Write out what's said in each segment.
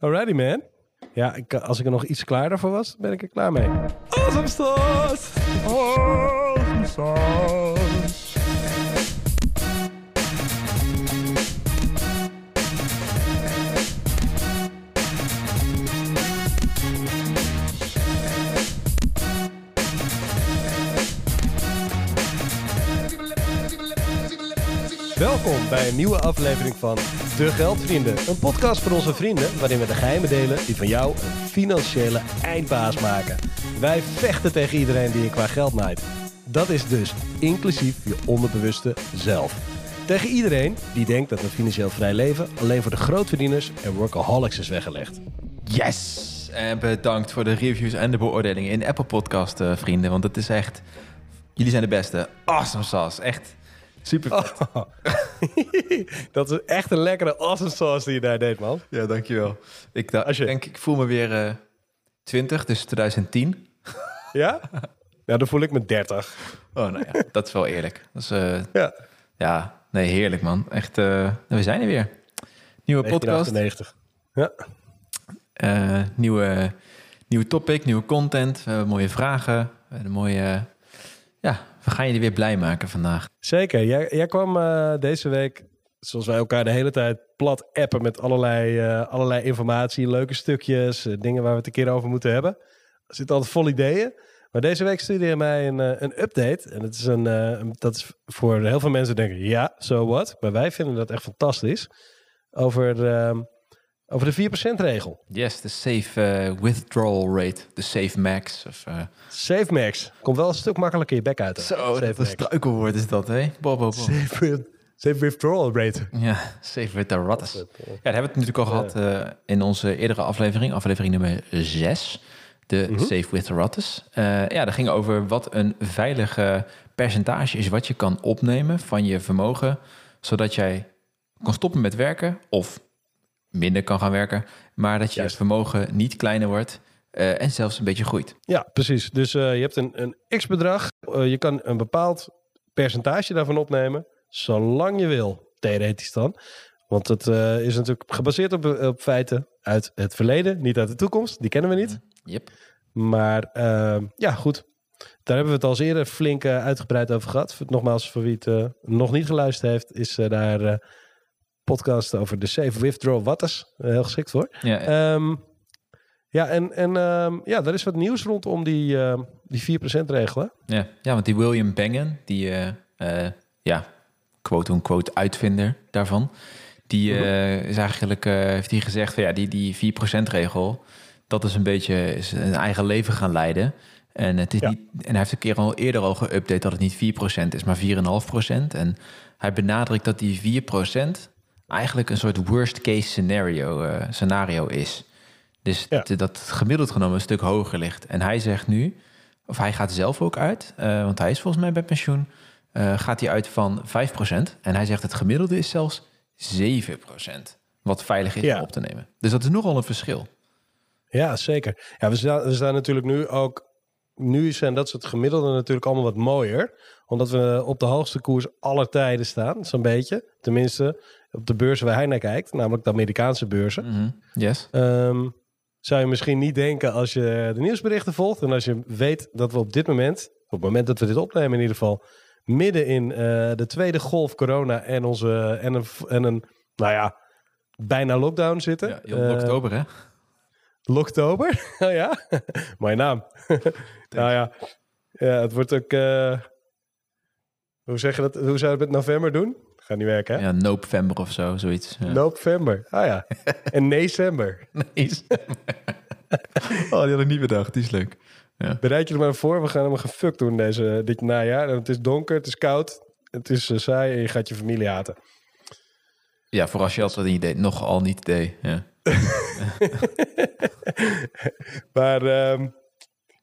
Alrighty man. Ja, ik, als ik er nog iets klaarder voor was, ben ik er klaar mee. Awesome sauce! Awesome sauce! Bij een nieuwe aflevering van De Geldvrienden. Een podcast voor onze vrienden waarin we de geheimen delen die van jou een financiële eindbaas maken. Wij vechten tegen iedereen die je qua geld naait. Dat is dus inclusief je onderbewuste zelf. Tegen iedereen die denkt dat een financieel vrij leven alleen voor de grootverdieners en workaholics is weggelegd. Yes! En bedankt voor de reviews en de beoordelingen in Apple Podcast, eh, vrienden. Want het is echt... Jullie zijn de beste. Awesome sauce. Echt super vet. dat is echt een lekkere awesome sauce die je daar deed, man. Ja, dankjewel. Ik da- Als je- denk, ik voel me weer eh 20, dus 2010. Ja? Ja, dan voel ik me 30. Oh, nou ja, dat is wel eerlijk. Dat is, eh, Ja. ja, nee, heerlijk man. Echt, eh, we zijn er weer. Nieuwe podcast, 1998. Ja. eh, nieuwe, nieuwe topic, nieuwe content. We hebben mooie vragen. We hebben mooie... ja, we gaan jullie weer blij maken vandaag. Zeker. Jij, jij kwam eh, deze week, zoals wij elkaar de hele tijd plat appen met allerlei, eh, allerlei informatie, leuke stukjes, eh, dingen waar we het een keer over moeten hebben. Er zitten altijd vol ideeën. Maar deze week stuurde je mij een, een update. En het is een, een- dat is voor heel veel mensen denken, ja, so what? Maar wij vinden dat echt fantastisch. Over, ehm, over de 4% regel. Yes, de safe eh, withdrawal rate. De safe max. Of, eh, Safe max. Komt wel een stuk makkelijker je bek uit. hè? Zo, Safe dat max. struikelwoord is dat, hè? Bob. Safe, safe withdrawal rate. Ja, safe with the ratters. Ja, daar hebben we het natuurlijk al gehad eh, in onze eerdere aflevering, aflevering nummer 6. De Safe with the Ratters. Eh, ja, dat ging over wat een veilige percentage is wat je kan opnemen van je vermogen, zodat jij kan stoppen met werken of minder kan gaan werken, maar dat je Juist. vermogen niet kleiner wordt eh, en zelfs een beetje groeit. Ja, precies. Dus eh, je hebt een, een x-bedrag. Eh, je kan een bepaald percentage daarvan opnemen, zolang je wil, theoretisch dan. Want het is natuurlijk gebaseerd op, op feiten uit het verleden, niet uit de toekomst. Die kennen we niet. Yep. Maar ja, goed. Daar hebben we het al eerder flink uitgebreid over gehad. Nogmaals, voor wie het nog niet geluisterd heeft, is daar podcast over de Safe Withdrawal Waters. Eh, heel geschikt voor. Ja, eh, Ehm, ja, en, en ehm, ja, er is wat nieuws rondom die, ehm, die 4% regel. hè? Ja, ja want die William Bengen, die eh, eh, ja, quote-unquote uitvinder daarvan, die eh, is eigenlijk, heeft hij gezegd van ja, die, die 4% regel, dat is een beetje is een eigen leven gaan leiden. En, het is Ja. niet, en hij heeft een keer al eerder al geüpdate dat het niet 4% is, maar 4,5%. En hij benadrukt dat die 4% eigenlijk een soort worst case scenario, eh, scenario is. Dus Ja. dat het gemiddeld genomen een stuk hoger ligt. En hij zegt nu, of hij gaat zelf ook uit, eh, want hij is volgens mij bij pensioen, eh, gaat hij uit van 5%. En hij zegt het gemiddelde is zelfs 7%, wat veilig is Ja. om op te nemen. Dus dat is nogal een verschil. Ja, zeker. Ja, we staan, we staan natuurlijk nu ook... Nu zijn dat soort gemiddelden natuurlijk allemaal wat mooier. Omdat we op de hoogste koers aller tijden staan, zo'n beetje. Tenminste, op de beurzen waar hij naar kijkt. Namelijk de Amerikaanse beurzen. Mhm. Yes. Ehm, zou je misschien niet denken als je de nieuwsberichten volgt en als je weet dat we op dit moment, op het moment dat we dit opnemen in ieder geval, midden in eh, de tweede golf corona en, onze, en, een, en een, nou ja, bijna lockdown zitten. Ja, heel oktober, hè? Locktober? oh ja, mooie naam. nou ja. ja, het wordt ook, eh, hoe zeg je dat, hoe zou je het met november doen? Gaat niet werken, hè? Ja, November of zo, zoiets. Ja. November, ah ja. en december. Oh, die had ik niet bedacht. Die is leuk. Ja. Bereid je er maar voor, we gaan helemaal gefukt doen deze, dit najaar. Het is donker, het is koud, het is eh, saai en je gaat je familie haten. ja, voor als je altijd niet deed, nogal niet deed. Ja. Maar ehm,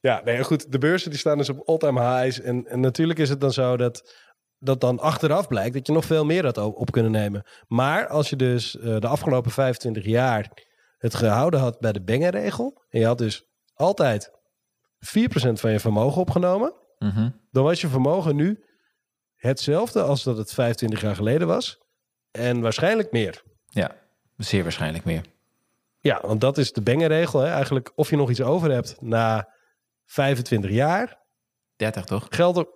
ja, nee, goed, de beurzen die staan dus op all-time highs. En, en natuurlijk is het dan zo dat dat dan achteraf blijkt dat je nog veel meer had op kunnen nemen. Maar als je dus eh, de afgelopen 25 jaar het gehouden had bij de Bengen-regel... en je had dus altijd 4% van je vermogen opgenomen... Mhm. dan was je vermogen nu hetzelfde als dat het 25 jaar geleden was. En waarschijnlijk meer. Ja, zeer waarschijnlijk meer. Ja, want dat is de Bengen-regel. Hè? Eigenlijk of je nog iets over hebt na 25 jaar. 30 toch? Geldt er...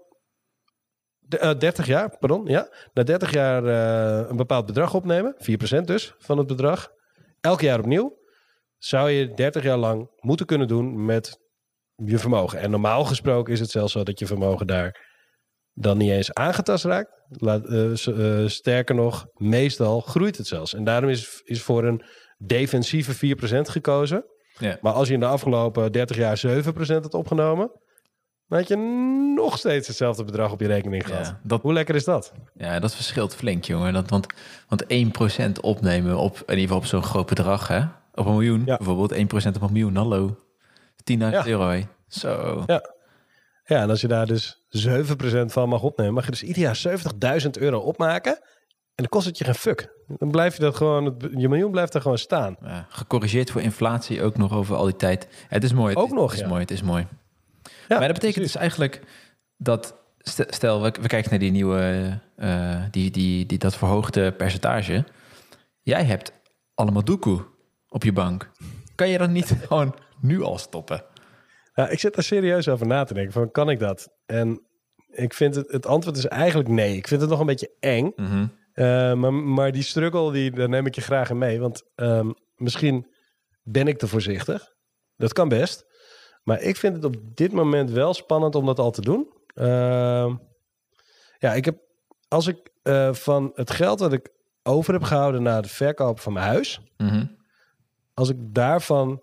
De, eh, 30 jaar, pardon, ja. Na 30 jaar eh, een bepaald bedrag opnemen. 4% dus van het bedrag. Elk jaar opnieuw. Zou je 30 jaar lang moeten kunnen doen met je vermogen. En normaal gesproken is het zelfs zo dat je vermogen daar dan niet eens aangetast raakt. Laat, eh, eh, sterker nog, meestal groeit het zelfs. En daarom is, is voor een defensieve 4% gekozen. Ja. Maar als je in de afgelopen 30 jaar 7% had opgenomen, dan had je nog steeds hetzelfde bedrag op je rekening gehad. Ja, dat, Hoe lekker is dat? ja, dat verschilt flink, jongen. Dat, want, want 1% opnemen op, in ieder geval op zo'n groot bedrag, hè? Op een miljoen, Ja. bijvoorbeeld 1% op een miljoen, hallo. 10.000 Ja. euro, hè? Zo. Ja. Ja, en als je daar dus 7% van mag opnemen, mag je dus ieder jaar 70.000 euro opmaken. En dan kost het je geen fuck. Dan blijf je dat gewoon, het- je miljoen blijft er gewoon staan. Ja, gecorrigeerd voor inflatie ook nog over al die tijd. Het is mooi. Het Ook nog, Het is mooi, het is mooi. Ja, maar dat betekent precies. dus eigenlijk dat... st- Stel, we, we kijken naar die nieuwe... eh, die, die, die, dat verhoogde percentage. Jij hebt allemaal doekoe op je bank. Kan je dan niet gewoon nu al stoppen? Ja, ik zit daar serieus over na te denken. Van, kan ik dat? En ik vind het, het antwoord is eigenlijk nee. Ik vind het nog een beetje eng. Mhm. Eh, maar, maar die struggle, die, daar neem ik je graag in mee. Want ehm, misschien ben ik te voorzichtig. Dat kan best. Maar ik vind het op dit moment wel spannend om dat al te doen. Ehm, ja, ik heb, als ik eh, van het geld dat ik over heb gehouden na het verkopen van mijn huis, Mhm. als ik daarvan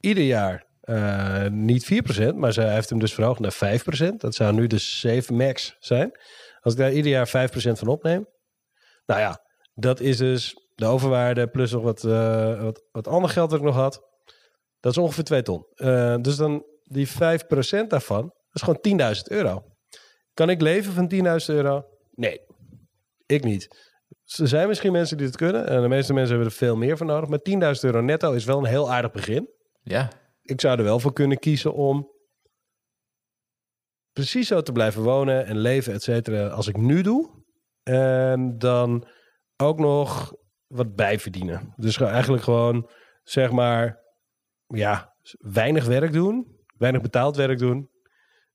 ieder jaar eh, niet 4%, maar zij heeft hem dus verhoogd naar 5%. Dat zou nu dus 7 max zijn. Als ik daar ieder jaar 5% van opneem. Nou ja, dat is dus de overwaarde plus nog wat, eh, wat, wat ander geld dat ik nog had. Dat is ongeveer 2 ton. Eh, dus dan die 5% daarvan, dat is gewoon 10.000 euro. Kan ik leven van 10.000 euro? Nee, ik niet. Er zijn misschien mensen die het kunnen. En de meeste mensen hebben er veel meer voor nodig. Maar 10.000 euro netto is wel een heel aardig begin. Ja, Ik zou er wel voor kunnen kiezen om precies zo te blijven wonen en leven, et cetera, als ik nu doe. En dan ook nog wat bijverdienen. Dus eigenlijk gewoon, zeg maar, ja, weinig werk doen. Weinig betaald werk doen.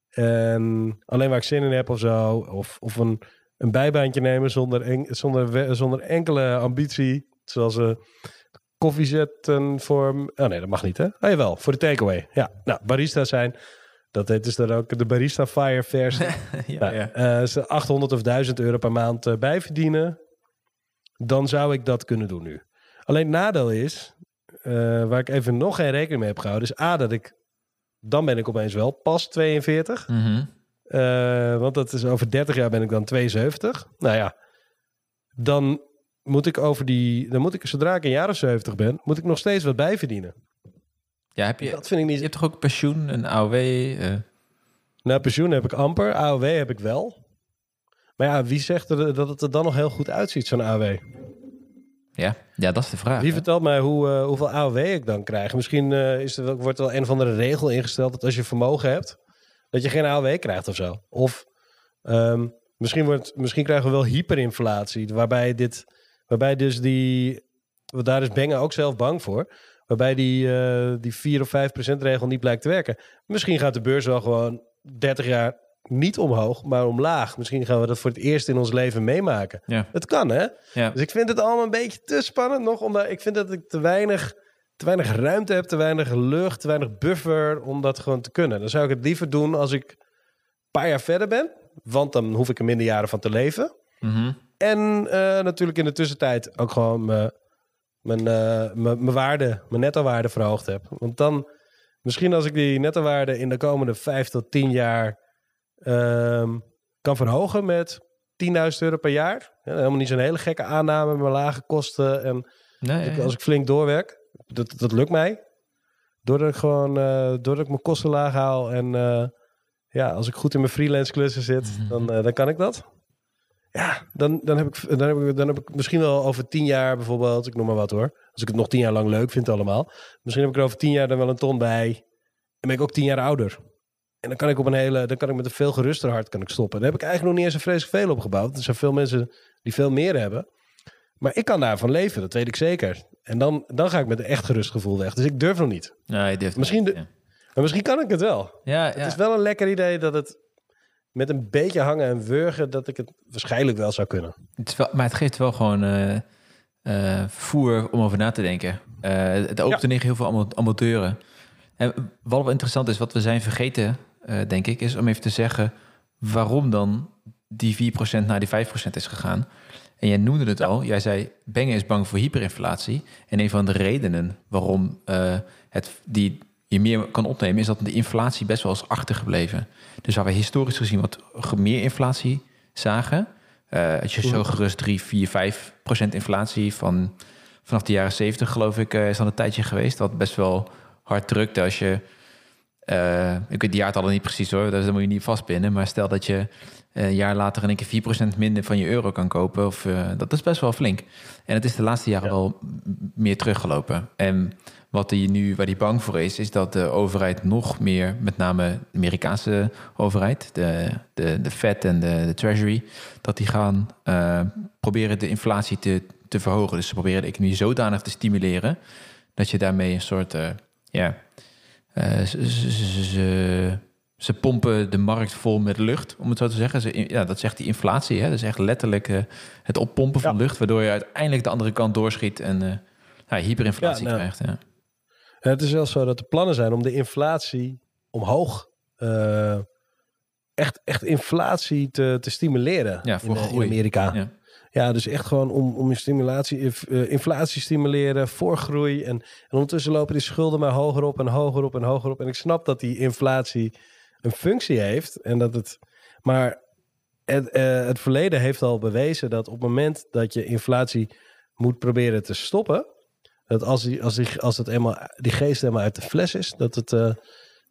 En alleen waar ik zin in heb of zo. Of, of een, een bijbaantje nemen zonder, en- zonder, zonder enkele ambitie. Zoals een koffie zetten voor... Oh nee, dat mag niet hè? Oh jawel, voor de takeaway. Ja, nou, barista zijn. Dat heet dus dan ook de Barista Fire versie. ja, Nou, ja. eh, ze 800 of 1000 euro per maand eh, bijverdienen. Dan zou ik dat kunnen doen nu. Alleen het nadeel is, eh, waar ik even nog geen rekening mee heb gehouden, is A, dat ik, dan ben ik opeens wel pas 42. Mhm. Eh, want dat is over 30 jaar ben ik dan 72. Nou ja, dan moet ik over die, dan moet ik, zodra ik een jaar of 70 ben, moet ik nog steeds wat bijverdienen. ja, heb je, Dat vind ik je niet. hebt toch ook pensioen, een AOW? eh, Nou, pensioen heb ik amper, AOW heb ik wel. Maar ja, wie zegt dat het er dan nog heel goed uitziet, zo'n AOW? Ja. ja, dat is de vraag. Wie vertelt mij hoe, eh, hoeveel AOW ik dan krijg? Misschien eh, is er, wel- wordt er wel een of andere regel ingesteld dat als je vermogen hebt, dat je geen AOW krijgt of zo. Of ehm, misschien, wordt, misschien krijgen we wel hyperinflatie, waarbij dit, waarbij dus die, want daar is Bengen ook zelf bang voor, waarbij die, eh, die 4 of 5 procent regel niet blijkt te werken. Misschien gaat de beurs wel gewoon 30 jaar niet omhoog, maar omlaag. Misschien gaan we dat voor het eerst in ons leven meemaken. Ja. Het kan, hè? Ja. Dus ik vind het allemaal een beetje te spannend nog. Omdat ik vind dat ik te weinig, te weinig ruimte heb, te weinig lucht, te weinig buffer om dat gewoon te kunnen. Dan zou ik het liever doen als ik een paar jaar verder ben. Want dan hoef ik er minder jaren van te leven. Mhm. En eh, natuurlijk in de tussentijd ook gewoon mijn, mijn, eh, mijn, mijn waarde, mijn netto-waarde verhoogd heb. Want dan, misschien als ik die netto-waarde in de komende vijf tot tien jaar ehm, kan verhogen met 10.000 euro per jaar. Ja, helemaal niet zo'n hele gekke aanname met lage kosten. En Nee, als, ik, ja. als ik flink doorwerk, dat, dat lukt mij. Doordat ik gewoon, eh, doordat ik mijn kosten laag haal. En eh, ja, als ik goed in mijn freelance klussen zit, dan, eh, dan kan ik dat. Ja, dan, dan, heb ik, dan, heb ik, dan heb ik misschien wel over tien jaar bijvoorbeeld, ik noem maar wat hoor. Als ik het nog tien jaar lang leuk vind allemaal. Misschien heb ik er over tien jaar dan wel een ton bij. En ben ik ook tien jaar ouder. En dan kan ik op een hele, dan kan ik met een veel geruster hart kan ik stoppen. Daar heb ik eigenlijk nog niet eens een vreselijk veel opgebouwd. Er zijn veel mensen die veel meer hebben. Maar ik kan daarvan leven, dat weet ik zeker. En dan, dan ga ik met een echt gerust gevoel weg. Dus ik durf nog niet. Nee, durft Misschien niet, de- ja. Maar misschien kan ik het wel. Ja, Het ja. is wel een lekker idee dat het met een beetje hangen en wurgen... dat ik het waarschijnlijk wel zou kunnen. Het is wel, maar het geeft wel gewoon eh, eh, voer om over na te denken. Eh, het opent Ja. in heel veel allemaal, allemaal deuren. En wat wel interessant is, wat we zijn vergeten, denk ik, is om even te zeggen waarom dan die 4% naar die 5% is gegaan. En jij noemde het al, jij zei Bengen is bang voor hyperinflatie. En een van de redenen waarom eh, het, die je meer kan opnemen, is dat de inflatie best wel is achtergebleven. Dus waar we historisch gezien wat meer inflatie zagen, eh als je zo gerust 3, 4, 5 procent inflatie van vanaf de jaren 70 geloof ik eh, is dan een tijdje geweest. Dat best wel hard drukte als je eh, ik weet die jaartallen niet precies hoor, dus daar moet je niet vastpinnen. Maar stel dat je eh, een jaar later in één keer 4% minder van je euro kan kopen. Of, eh, dat is best wel flink. En het is de laatste jaren wel meer teruggelopen. En wat die nu, waar die bang voor is, is dat de overheid nog meer, met name de Amerikaanse overheid, de, de, de Fed en de, de Treasury, dat die gaan proberen de inflatie te, te verhogen. Dus ze proberen de economie zodanig te stimuleren dat je daarmee een soort, ja, ze, ze, ze- ze pompen de markt vol met lucht, om het zo te zeggen. Ze, ja, dat zegt die inflatie. Hè? Dat is echt letterlijk eh, het oppompen van Ja. lucht, waardoor je uiteindelijk de andere kant doorschiet en eh, hyperinflatie nou. krijgt. Ja. Het is wel zo dat de plannen zijn om de inflatie omhoog... eh, echt, echt inflatie te, te stimuleren Ja, voor in, eh, in. Amerika. Ja. Ja, dus echt gewoon om, om je stimulatie, inf- eh, inflatie stimuleren voor groei. En, en ondertussen lopen die schulden maar hoger op en hoger op en hoger op. En ik snap dat die inflatie een functie heeft. En dat het, maar het, eh, het verleden heeft al bewezen dat op het moment dat je inflatie moet proberen te stoppen. Dat als, die, als, die, als het eenmaal, die geest helemaal uit de fles is, dat het, eh,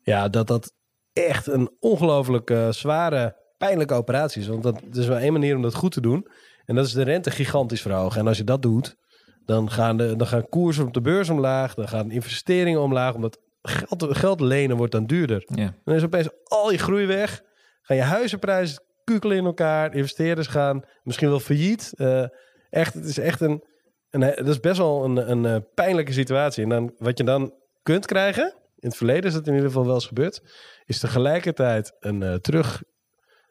ja, dat, dat echt een ongelooflijk eh, zware, pijnlijke operatie is. Want dat er is maar één manier om dat goed te doen. En dat is de rente gigantisch verhogen. En als je dat doet, dan gaan, de, dan gaan koersen op de beurs omlaag. Dan gaan investeringen omlaag. Omdat geld, geld lenen wordt dan duurder. Ja. Dan is opeens al je groei weg. Gaan je huizenprijzen kukelen in elkaar. Investeerders gaan misschien wel failliet. Eh, echt, het is echt een, een... Dat is best wel een, een, eh, pijnlijke situatie. En dan, wat je dan kunt krijgen... In het verleden is dat in ieder geval wel eens gebeurd. Is tegelijkertijd een eh, terug...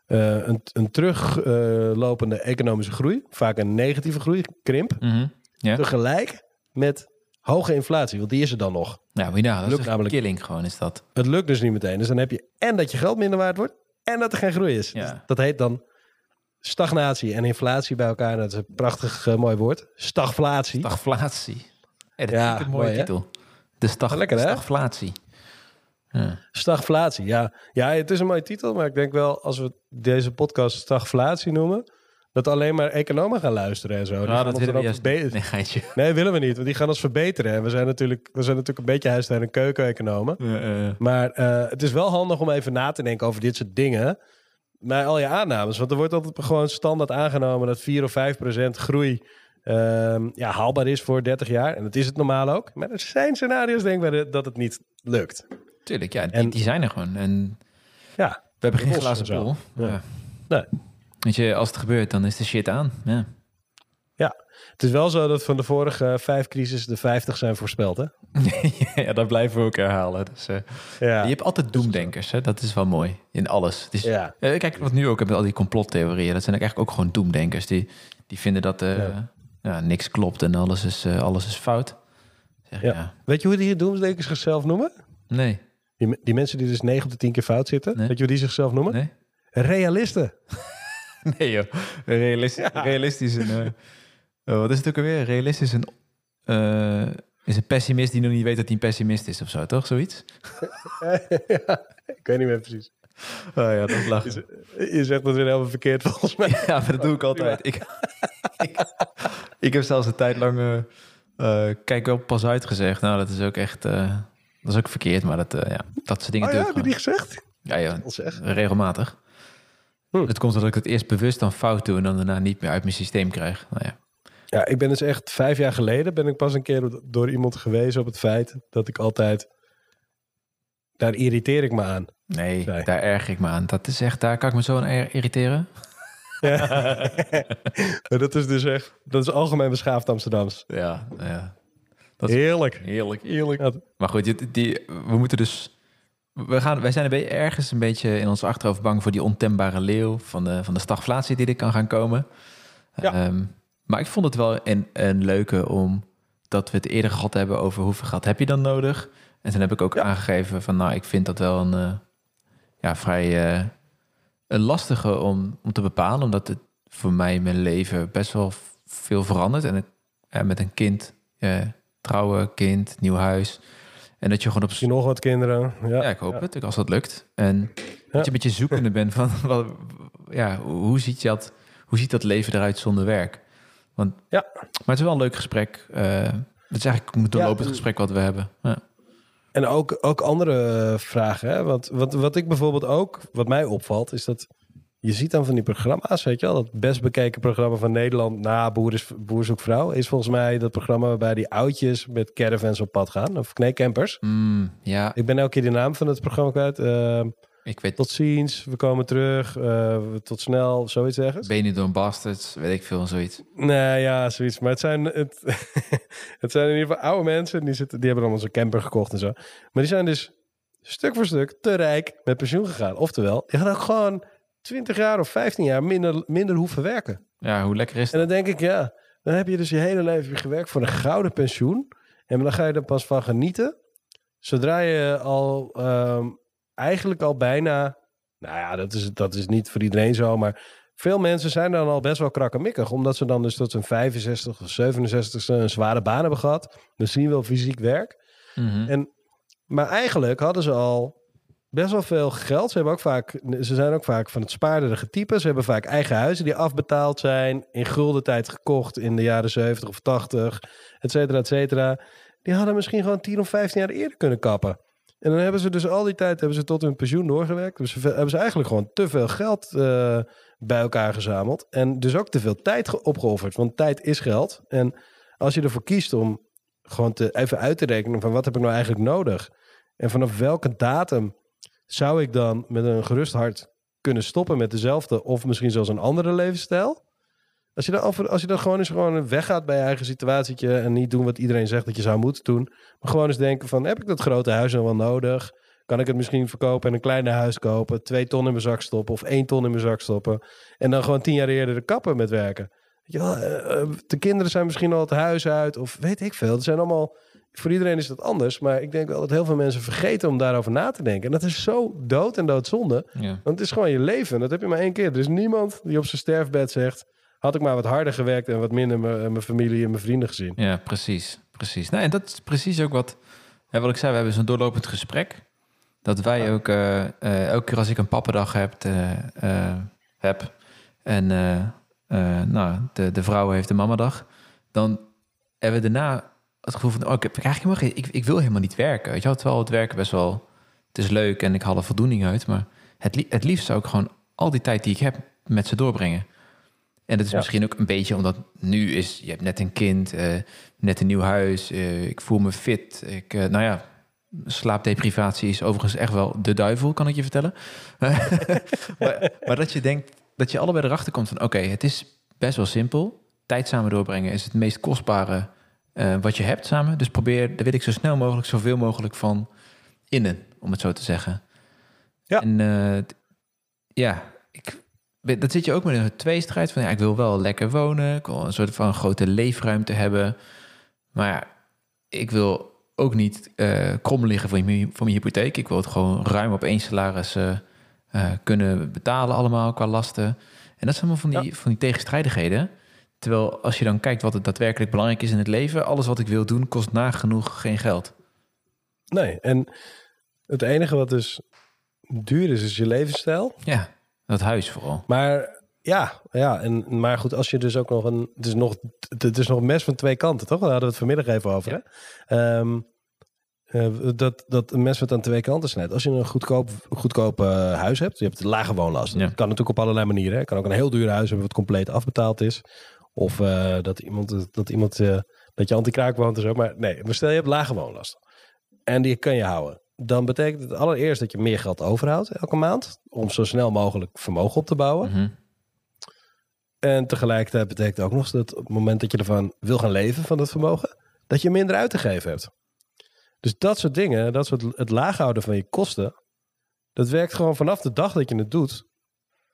eh, een, een teruglopende economische groei. Vaak een negatieve groei, krimp. Mhm. ja. Tegelijk met hoge inflatie. Want die is er dan nog. Nou, moet je nagaan, dat Lukt is namelijk- killing gewoon, is dat. Het lukt dus niet meteen. Dus dan heb je en dat je geld minder waard wordt en dat er geen groei is. Ja. Dus dat heet dan stagnatie en inflatie bij elkaar. Dat is een prachtig eh, mooi woord. Stagflatie. Stagflatie. Hey, dat Ja, is een mooie mooi, hè? titel. De stag, Lekker, stagflatie. Ja. Stagflatie, ja. Ja, het is een mooie titel, maar ik denk wel als we deze podcast stagflatie noemen, dat alleen maar economen gaan luisteren en zo. Nou, dat willen we juist verbe- Nee, willen we niet, want die gaan ons verbeteren. En we zijn natuurlijk, we zijn natuurlijk een beetje huis- en keuken-economen. Maar eh, het is wel handig om even na te denken over dit soort dingen. Bij al je aannames. Want er wordt altijd gewoon standaard aangenomen dat 4 of 5 procent groei ehm, ja, haalbaar is voor 30 jaar. En dat is het normaal ook. Maar er zijn scenario's denkbaar dat het niet lukt. Tuurlijk, ja, die, En- die zijn er gewoon. En Ja, we hebben geen glazen bol. Ja. Ja. Nee. Weet je, als het gebeurt, dan is de shit aan. Ja. het is wel zo dat van de vorige vijf crisis de 50 zijn voorspeld. Hè? ja, dat blijven we ook herhalen. Dus, eh, Ja. Je hebt altijd doemdenkers, hè? dat is wel mooi. In alles. Is, Ja. Eh, kijk, wat nu ook met al die complottheorieën. Dat zijn eigenlijk ook gewoon doemdenkers. Die, die vinden dat eh, Ja. ja, niks klopt en alles is, alles is fout. Zeg, Ja. ja. Weet je hoe die doemsdenkers zichzelf noemen? Nee, Die, die mensen die dus 9 op de 10 keer fout zitten. Nee. Weet je hoe die zichzelf noemen? nee. Realisten. Nee joh. Realistisch, realistisch een... eh, oh, wat is het ook alweer? Realistisch een... eh, is een pessimist die nog niet weet dat hij een pessimist is of zo, toch? Zoiets? ja, ik weet niet meer precies. Oh ja, dat is lachen. Je zegt dat weer helemaal verkeerd volgens mij. Ja, maar dat doe ik altijd. Ik, ik, ik heb zelfs een tijd lang... eh, kijk wel pas uitgezegd. Nou, dat is ook echt... dat is ook verkeerd, maar dat, eh, ja, dat soort dingen Oh ja, ik heb je die gezegd? Ja, ja, regelmatig. Hm. Het komt omdat ik het eerst bewust dan fout doe... en dan daarna niet meer uit mijn systeem krijg. Nou ja. Ja, ik ben dus echt vijf jaar geleden ben ik pas een keer door- iemand gewezen op het feit dat ik altijd. Daar irriteer ik me aan. Nee, daar erg ik me aan. Dat is echt, daar kan ik me zo aan er- irriteren. maar dat is dus echt, dat is algemeen beschaafd Amsterdams. Ja, ja. Dat heerlijk. Heerlijk, heerlijk. Maar goed, die, die, we moeten dus... We gaan, wij zijn een beetje, ergens een beetje in ons achterhoofd bang voor die ontembare leeuw van de, van de stagflatie die er kan gaan komen. Ja. Ehm, maar ik vond het wel een, een leuke om dat we het eerder gehad hebben over hoeveel geld heb je dan nodig. En toen heb ik ook aangegeven van nou, ik vind dat wel een uh, ja, vrij uh, een lastige om, om te bepalen. Omdat het voor mij in mijn leven best wel veel verandert. En ik, ja, met een kind, uh, trouwen, kind, nieuw huis. En dat je gewoon op... Misschien nog wat kinderen. Ja, ja ik hoop het, als dat lukt. En dat je een beetje zoekende bent van... Wat, ja, hoe ziet, je dat, hoe ziet dat leven eruit zonder werk? Want, ja. Maar het is wel een leuk gesprek. Uh, het is eigenlijk een doorlopend gesprek wat we hebben. Ja. En ook, ook andere vragen. Hè? Want wat, wat ik bijvoorbeeld ook, wat mij opvalt, is dat je ziet dan van die programma's, weet je wel, dat best bekeken programma van Nederland na Boer, is, Boer zoekt vrouw, is volgens mij dat programma waarbij die oudjes met caravans op pad gaan, of nee, campers. Mm, ja. Ik ben elke keer de naam van het programma kwijt. Uh, ik weet... Tot ziens, we komen terug, uh, tot snel, zoiets zeggen. Benidorm Bastards, weet ik veel, zoiets. Nee, ja, zoiets. Maar het zijn, het, het zijn in ieder geval oude mensen, die, zitten, die hebben dan onze camper gekocht en zo. Maar die zijn dus stuk voor stuk te rijk met pensioen gegaan. Oftewel, die gaan ook gewoon 20 jaar of 15 jaar minder, minder hoeven werken. Ja, hoe lekker is dat? En dan denk ik, ja, dan heb je dus je hele leven gewerkt voor een gouden pensioen. En dan ga je er pas van genieten. Zodra je al um, eigenlijk al bijna. Nou ja, dat is, dat is niet voor iedereen zo. Maar veel mensen zijn dan al best wel krakkemikkig. Omdat ze dan dus tot hun 65 of 67 een zware baan hebben gehad. Zien wel fysiek werk. Mm en, maar eigenlijk hadden ze al best wel veel geld. Ze, hebben ook vaak, ze zijn ook vaak van het spaarderige type. Ze hebben vaak eigen huizen die afbetaald zijn. In gulden tijd gekocht in de jaren 70 of 80. Et cetera, et cetera. Die hadden misschien gewoon 10 of 15 jaar eerder kunnen kappen. En dan hebben ze dus al die tijd hebben ze tot hun pensioen doorgewerkt. Dus hebben ze eigenlijk gewoon te veel geld uh, bij elkaar gezameld. En dus ook te veel tijd opgeofferd. Want tijd is geld. En als je ervoor kiest om gewoon te, even uit te rekenen van wat heb ik nou eigenlijk nodig. En vanaf welke datum zou ik dan met een gerust hart kunnen stoppen met dezelfde of misschien zelfs een andere levensstijl? Als je, dan, als je dan gewoon eens gewoon weggaat bij je eigen situatietje en niet doen wat iedereen zegt dat je zou moeten doen, maar gewoon eens denken van heb ik dat grote huis nog wel nodig? Kan ik het misschien verkopen en een kleiner huis kopen, twee ton in mijn zak stoppen of één ton in mijn zak stoppen en dan gewoon tien jaar eerder de kappen met werken? Wel, eh, eh, de kinderen zijn misschien al het huis uit of weet ik veel. Het zijn allemaal voor iedereen is dat anders. Maar ik denk wel dat heel veel mensen vergeten om daarover na te denken. En dat is zo dood en doodzonde. Ja. Want het is gewoon je leven. Dat heb je maar één keer. Er is niemand die op zijn sterfbed zegt... had ik maar wat harder gewerkt en wat minder mijn familie en mijn vrienden gezien. Ja, precies. precies. Nou, en dat is precies ook wat, hè, wat ik zei. We hebben zo'n doorlopend gesprek. Dat wij ook, uh, uh, elke keer als ik een pappendag heb, uh, heb en nou, de, de vrouw heeft een mamadag... dan hebben we daarna het gevoel van, oh, ik, heb, eigenlijk helemaal ik, ik wil helemaal niet werken. Weet je wel, terwijl het werken best wel, het is leuk en ik haal er voldoening uit. Maar het, het liefst zou ik gewoon al die tijd die ik heb met ze doorbrengen. En dat is misschien ook een beetje omdat nu is, je hebt net een kind, uh, net een nieuw huis, uh, ik voel me fit. Ik, uh, nou ja, slaapdeprivatie is overigens echt wel de duivel, kan ik je vertellen. maar, maar, dat je denkt, dat je allebei erachter komt van, oké, het is best wel simpel. Tijd samen doorbrengen is het meest kostbare uh, wat je hebt samen. Dus probeer, daar weet ik zo snel mogelijk, zoveel mogelijk van innen, om het zo te zeggen. Ja. En uh, ja, ik, dat zit je ook met een tweestrijd van ja, ik wil wel lekker wonen, ik wil een soort van grote leefruimte hebben, maar ja, ik wil ook niet uh, krom liggen voor, je, voor mijn hypotheek. Ik wil het gewoon ruim op één salaris uh, kunnen betalen allemaal qua lasten. En dat zijn allemaal van die, van die tegenstrijdigheden. Terwijl als je dan kijkt wat het daadwerkelijk belangrijk is in het leven, alles wat ik wil doen kost nagenoeg geen geld. Nee, en het enige wat dus duur is, is je levensstijl. Ja, dat huis vooral. Maar ja, ja en, maar goed, als je dus ook nog een. Het is nog, het is nog een mes van twee kanten, toch? Daar hadden we het vanmiddag even over. Hè? Um, dat, dat een mes wat aan twee kanten snijdt. Als je een goedkoop, goedkoop uh, huis hebt, je hebt lage woonlast. Dat kan natuurlijk op allerlei manieren. Je kan ook een heel duur huis hebben wat compleet afbetaald is. Of uh, dat iemand, dat, iemand uh, dat je anti-kraak woont en zo. Maar nee, maar stel je hebt lage woonlast. En die kan je houden. Dan betekent het allereerst dat je meer geld overhoudt elke maand. Om zo snel mogelijk vermogen op te bouwen. Mm -hmm. En tegelijkertijd betekent ook nog dat op het moment dat je ervan wil gaan leven, van dat vermogen, dat je minder uit te geven hebt. Dus dat soort dingen, dat soort het laag houden van je kosten, dat werkt gewoon vanaf de dag dat je het doet,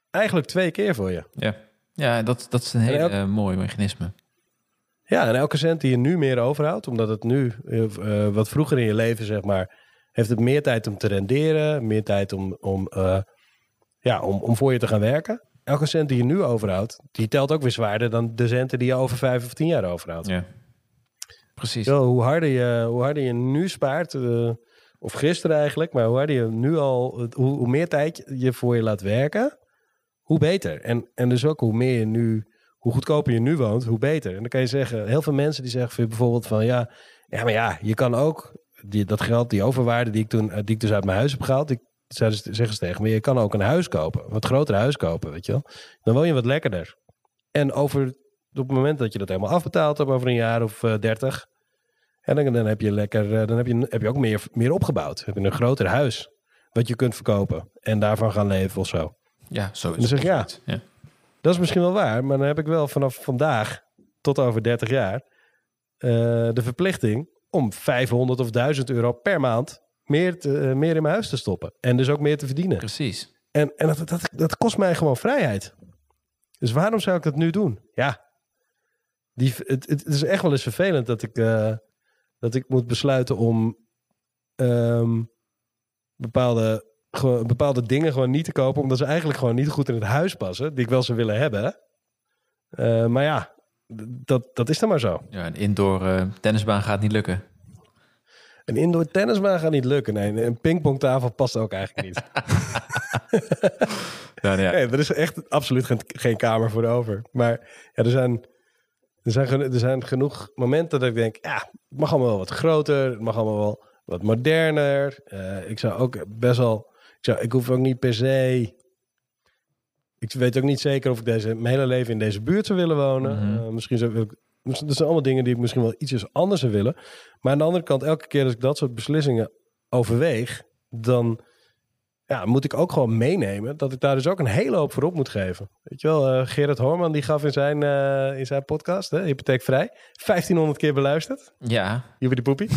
eigenlijk twee keer voor je. Ja, ja dat, dat is een heel mooi mechanisme. Ja, en elke cent die je nu meer overhoudt, omdat het nu, uh, wat vroeger in je leven, zeg maar, heeft het meer tijd om te renderen, meer tijd om, om, uh, ja, om, om voor je te gaan werken. Elke cent die je nu overhoudt, die telt ook weer zwaarder dan de centen die je over vijf of tien jaar overhoudt. Ja, precies. Hoe, harder je, hoe harder je nu spaart, uh, of gisteren eigenlijk, maar hoe harder je nu al, hoe, hoe meer tijd je voor je laat werken, hoe beter. En, en dus ook hoe meer je nu hoe goedkoper je nu woont, hoe beter. En dan kan je zeggen, heel veel mensen die zeggen bijvoorbeeld van ja, ja, maar ja, je kan ook die, dat geld, die overwaarde die ik toen, eh, die ik dus uit mijn huis heb gehaald, die zeggen ze tegen me, je kan ook een huis kopen, een wat groter huis kopen, weet je wel. Dan woon je wat lekkerder. En over, op het moment dat je dat helemaal afbetaald hebt, over een jaar of uh, dertig, en dan, dan heb je lekker, uh, dan heb je, heb je ook meer, meer opgebouwd. Heb je een groter huis wat je kunt verkopen en daarvan gaan leven of zo. Ja, zo is dan zeg ja, ja, dat is misschien wel waar, maar dan heb ik wel vanaf vandaag tot over 30 jaar uh, de verplichting om 500 of 1000 euro per maand meer, te, uh, meer in mijn huis te stoppen. En dus ook meer te verdienen. Precies. En, en dat, dat, dat kost mij gewoon vrijheid. Dus waarom zou ik dat nu doen? Ja, die, het, het is echt wel eens vervelend dat ik, uh, dat ik moet besluiten om um, bepaalde gewoon bepaalde dingen gewoon niet te kopen, omdat ze eigenlijk gewoon niet goed in het huis passen, die ik wel zou willen hebben. Uh, maar ja, dat, dat is dan maar zo. Ja, een indoor uh, tennisbaan gaat niet lukken. Een indoor tennisbaan gaat niet lukken. Nee, een pingpongtafel past ook eigenlijk niet. ja, ja. Nee, er is echt absoluut geen, geen kamer voor over. Maar ja, er zijn, er, zijn, er zijn genoeg momenten dat ik denk, ja, het mag allemaal wel wat groter. Het mag allemaal wel wat moderner. Uh, ik zou ook best wel ik, ik hoef ook niet per se. Ik weet ook niet zeker of ik deze, mijn hele leven in deze buurt zou willen wonen. Mm -hmm. uh, misschien zou ik. Dat zijn allemaal dingen die ik misschien wel iets anders zou willen. Maar aan de andere kant, elke keer als ik dat soort beslissingen overweeg, dan ja, moet ik ook gewoon meenemen dat ik daar dus ook een hele hoop voor op moet geven. Weet je wel, uh, Gerard Horman die gaf in zijn, uh, in zijn podcast, hè, Hypotheekvrij, 1500 keer beluisterd. Ja. Jullie de poepie.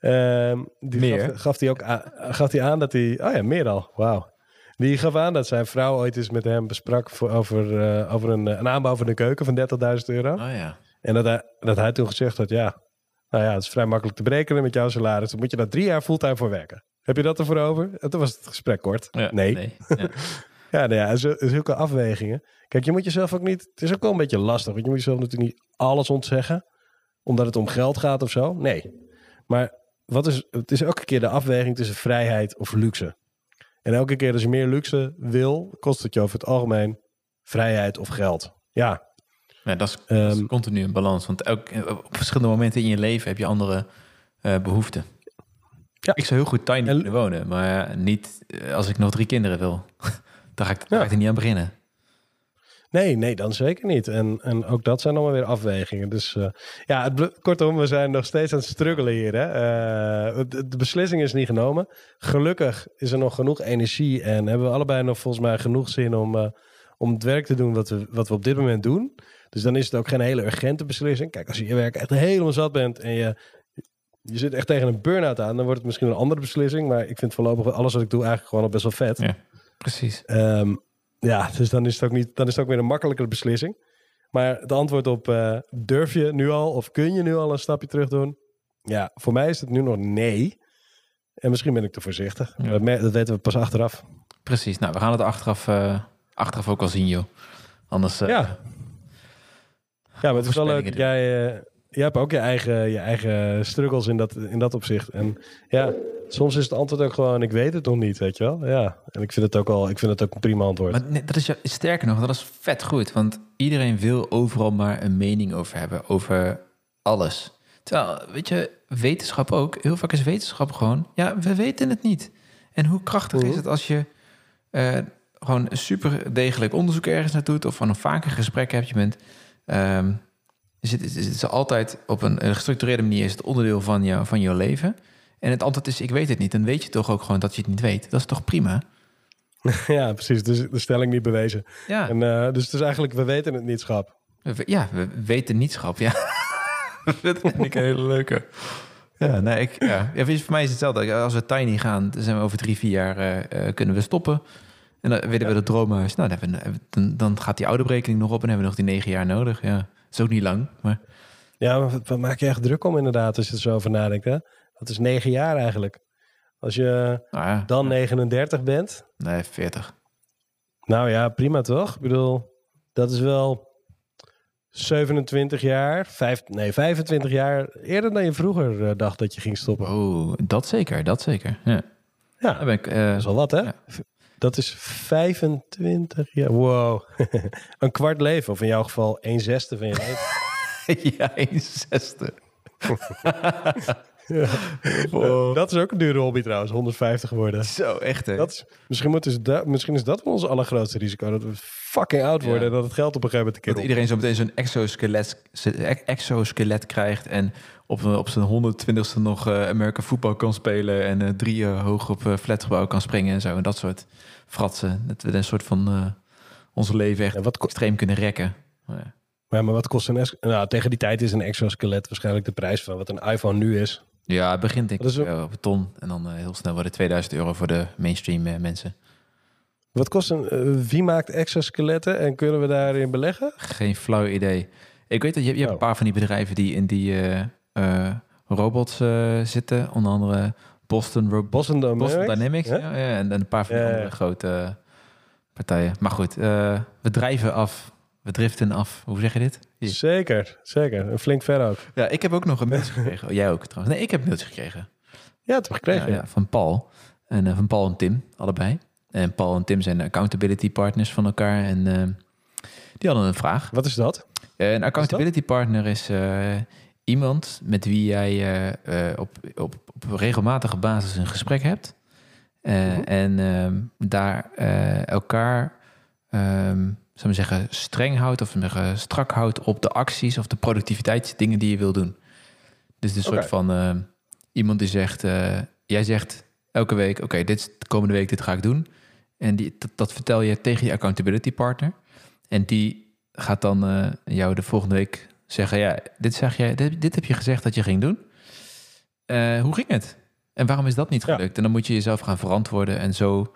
uh, die meer. Gaf, hij ook aan, gaf hij aan dat hij, oh ja, meer al, wauw. Die gaf aan dat zijn vrouw ooit eens met hem besprak voor, over, uh, over een, een aanbouw van een keuken van 30.000 euro. Oh ja. En dat hij, dat hij toen gezegd had, ja, nou ja, het is vrij makkelijk te berekenen met jouw salaris. Dan moet je daar drie jaar fulltime voor werken. Heb je dat ervoor over? En toen was het gesprek kort. Ja, nee. nee. Ja, ja, nou ja, zulke afwegingen. Kijk, je moet jezelf ook niet... Het is ook wel een beetje lastig, want je moet jezelf natuurlijk niet alles ontzeggen. Omdat het om geld gaat of zo. Nee. Maar wat is, het is elke keer de afweging tussen vrijheid of luxe. En elke keer als je meer luxe wil, kost het je over het algemeen vrijheid of geld. Ja. ja dat, is, dat is Ehm, continu een balans. Want elk, op verschillende momenten in je leven heb je andere uh, behoeften. Ja. Ik zou heel goed tiny En- kunnen wonen, maar niet eh, als ik nog drie kinderen wil. Daar ga ik, daar Ja. ga ik er niet aan beginnen. Nee, nee, dan zeker niet. En, en ook dat zijn allemaal weer afwegingen. Dus eh, ja, het, kortom, we zijn nog steeds aan het struggelen hier. Hè? Eh, de, de beslissing is niet genomen. Gelukkig is er nog genoeg energie en hebben we allebei nog volgens mij genoeg zin om, om het werk te doen wat we, wat we op dit moment doen. Dus dan is het ook geen hele urgente beslissing. Kijk, als je je werk echt helemaal zat bent en je, je zit echt tegen een burn-out aan, dan wordt het misschien een andere beslissing. Maar ik vind voorlopig alles wat ik doe eigenlijk gewoon al best wel vet. Ja. Precies. Ehm, ja, dus dan is, het ook niet, dan is het ook weer een makkelijkere beslissing. Maar het antwoord op eh, durf je nu al of kun je nu al een stapje terug doen? Ja, voor mij is het nu nog nee. En misschien ben ik te voorzichtig. Ja. Dat, weten we pas achteraf. Precies. Nou, we gaan het achteraf, eh, achteraf ook al zien, joh. Anders... eh, ja. Ja, maar het is wel leuk. Jij, jij hebt ook je eigen, je eigen struggles in dat, in dat opzicht. En ja, soms is het antwoord ook gewoon, ik weet het nog niet, weet je wel. Ja, en ik vind het ook al, ik vind het ook een prima antwoord. Maar nee, dat is sterker nog, dat is vet goed. Want iedereen wil overal maar een mening over hebben. Over alles. Terwijl, weet je, wetenschap ook. Heel vaak is wetenschap gewoon... Ja, we weten het niet. En hoe krachtig Mhm. is het als je... eh, gewoon super degelijk onderzoek ergens naar doet... of van een vaker gesprek hebt. Je bent... zit, het is altijd op een, een gestructureerde manier... is het onderdeel van, jou, van jouw leven. En het antwoord is, ik weet het niet. Dan weet je toch ook gewoon dat je het niet weet. Dat is toch prima? ja, precies. Dus de stelling niet bewezen. Ja, En, eh, dus het is eigenlijk, we weten het niet, schap. ja we weten nietschap. Ja, dat vind ik een hele leuke. Ja, nee, ik, ja. ja, voor mij is het hetzelfde. Als we tiny gaan, dan zijn we over drie, vier jaar eh, eh, kunnen we stoppen. En dan willen we het droomhuis. Nou, dan, we- dan, dan gaat die oude berekening nog op en hebben we nog die negen jaar nodig. Ja, dat is ook niet lang, maar Ja, maar wat, maak je echt druk om inderdaad, als je er zo over nadenkt. Hè? Dat is negen jaar eigenlijk. Als je nou ja, dan 39 bent, nee, 40. nou ja, prima toch? Ik bedoel, dat is wel 27 jaar, vijf, nee, 25 jaar eerder dan je vroeger eh, dacht dat je ging stoppen. Oh, dat zeker, dat zeker. Ja, Ja, ben ik. eh, dat is al wat, hè? Dat is 25 jaar. Wow. een kwart leven, of in jouw geval een zesde van je leven. ja, een zesde. Eh, Dat is ook een dure hobby trouwens, 150 geworden. Zo, echt hè? Dat is, misschien, moeten ze da- misschien is dat wel ons allergrootste risico. Dat we fucking oud worden Ja. en dat het geld op een gegeven moment Dat iedereen zo meteen zo'n exoskelet, exoskelet krijgt en op, op zijn 120ste nog eh American voetbal kan spelen en eh, drie eh, hoog op flatgebouw kan springen en zo. En dat soort fratsen. Dat we een soort van ons leven echt Ja, wat extreem kunnen rekken. Maar ja. Maar, maar wat kost een... Nou, tegen die tijd is een exoskelet waarschijnlijk de prijs van wat een iPhone nu is. Ja, het begint denk ik ook- eh, op een ton en dan eh, heel snel worden 2000 euro voor de mainstream eh, mensen. Wat kost een... wie maakt exoskeletten en kunnen we daarin beleggen? Geen flauw idee. Ik weet dat je, je hebt Oh. een paar van die bedrijven die in die robots zitten. Onder andere Boston, Ro Boston Dynamics. Boston Dynamics. Ja? Ja? Ja, en, en een paar van ja. andere grote partijen. Maar goed, we drijven af. We driften af. Hoe zeg je dit? Hier. Zeker, zeker. Een flink ver ook. Ja, ik heb ook nog een mailtje gekregen. Oh, jij ook trouwens. Nee, ik heb een mailtje gekregen. Ja, het heb ik gekregen. Ja, ja, van Paul. En eh, van Paul en Tim, allebei. En Paul en Tim zijn accountability partners van elkaar. En eh, die hadden een vraag. Wat is dat? Eh, Een accountability partner is eh, iemand met wie jij eh, eh, op, op, op regelmatige basis een gesprek hebt. Eh, Mhm. En ehm, daar eh, elkaar, ehm zou ik zeggen, streng houdt of zeggen, strak houdt op de acties of de productiviteitsdingen die je wil doen. Dus de soort van eh, iemand die zegt, eh, jij zegt elke week, oké, dit is de komende week, dit ga ik doen. En die, dat, dat vertel je tegen je accountability partner. En die gaat dan eh, jou de volgende week zeggen: Ja, dit, zeg jij, dit, dit heb je gezegd dat je ging doen. Hoe ging het? En waarom is dat niet Ja. gelukt? En dan moet je jezelf gaan verantwoorden. En zo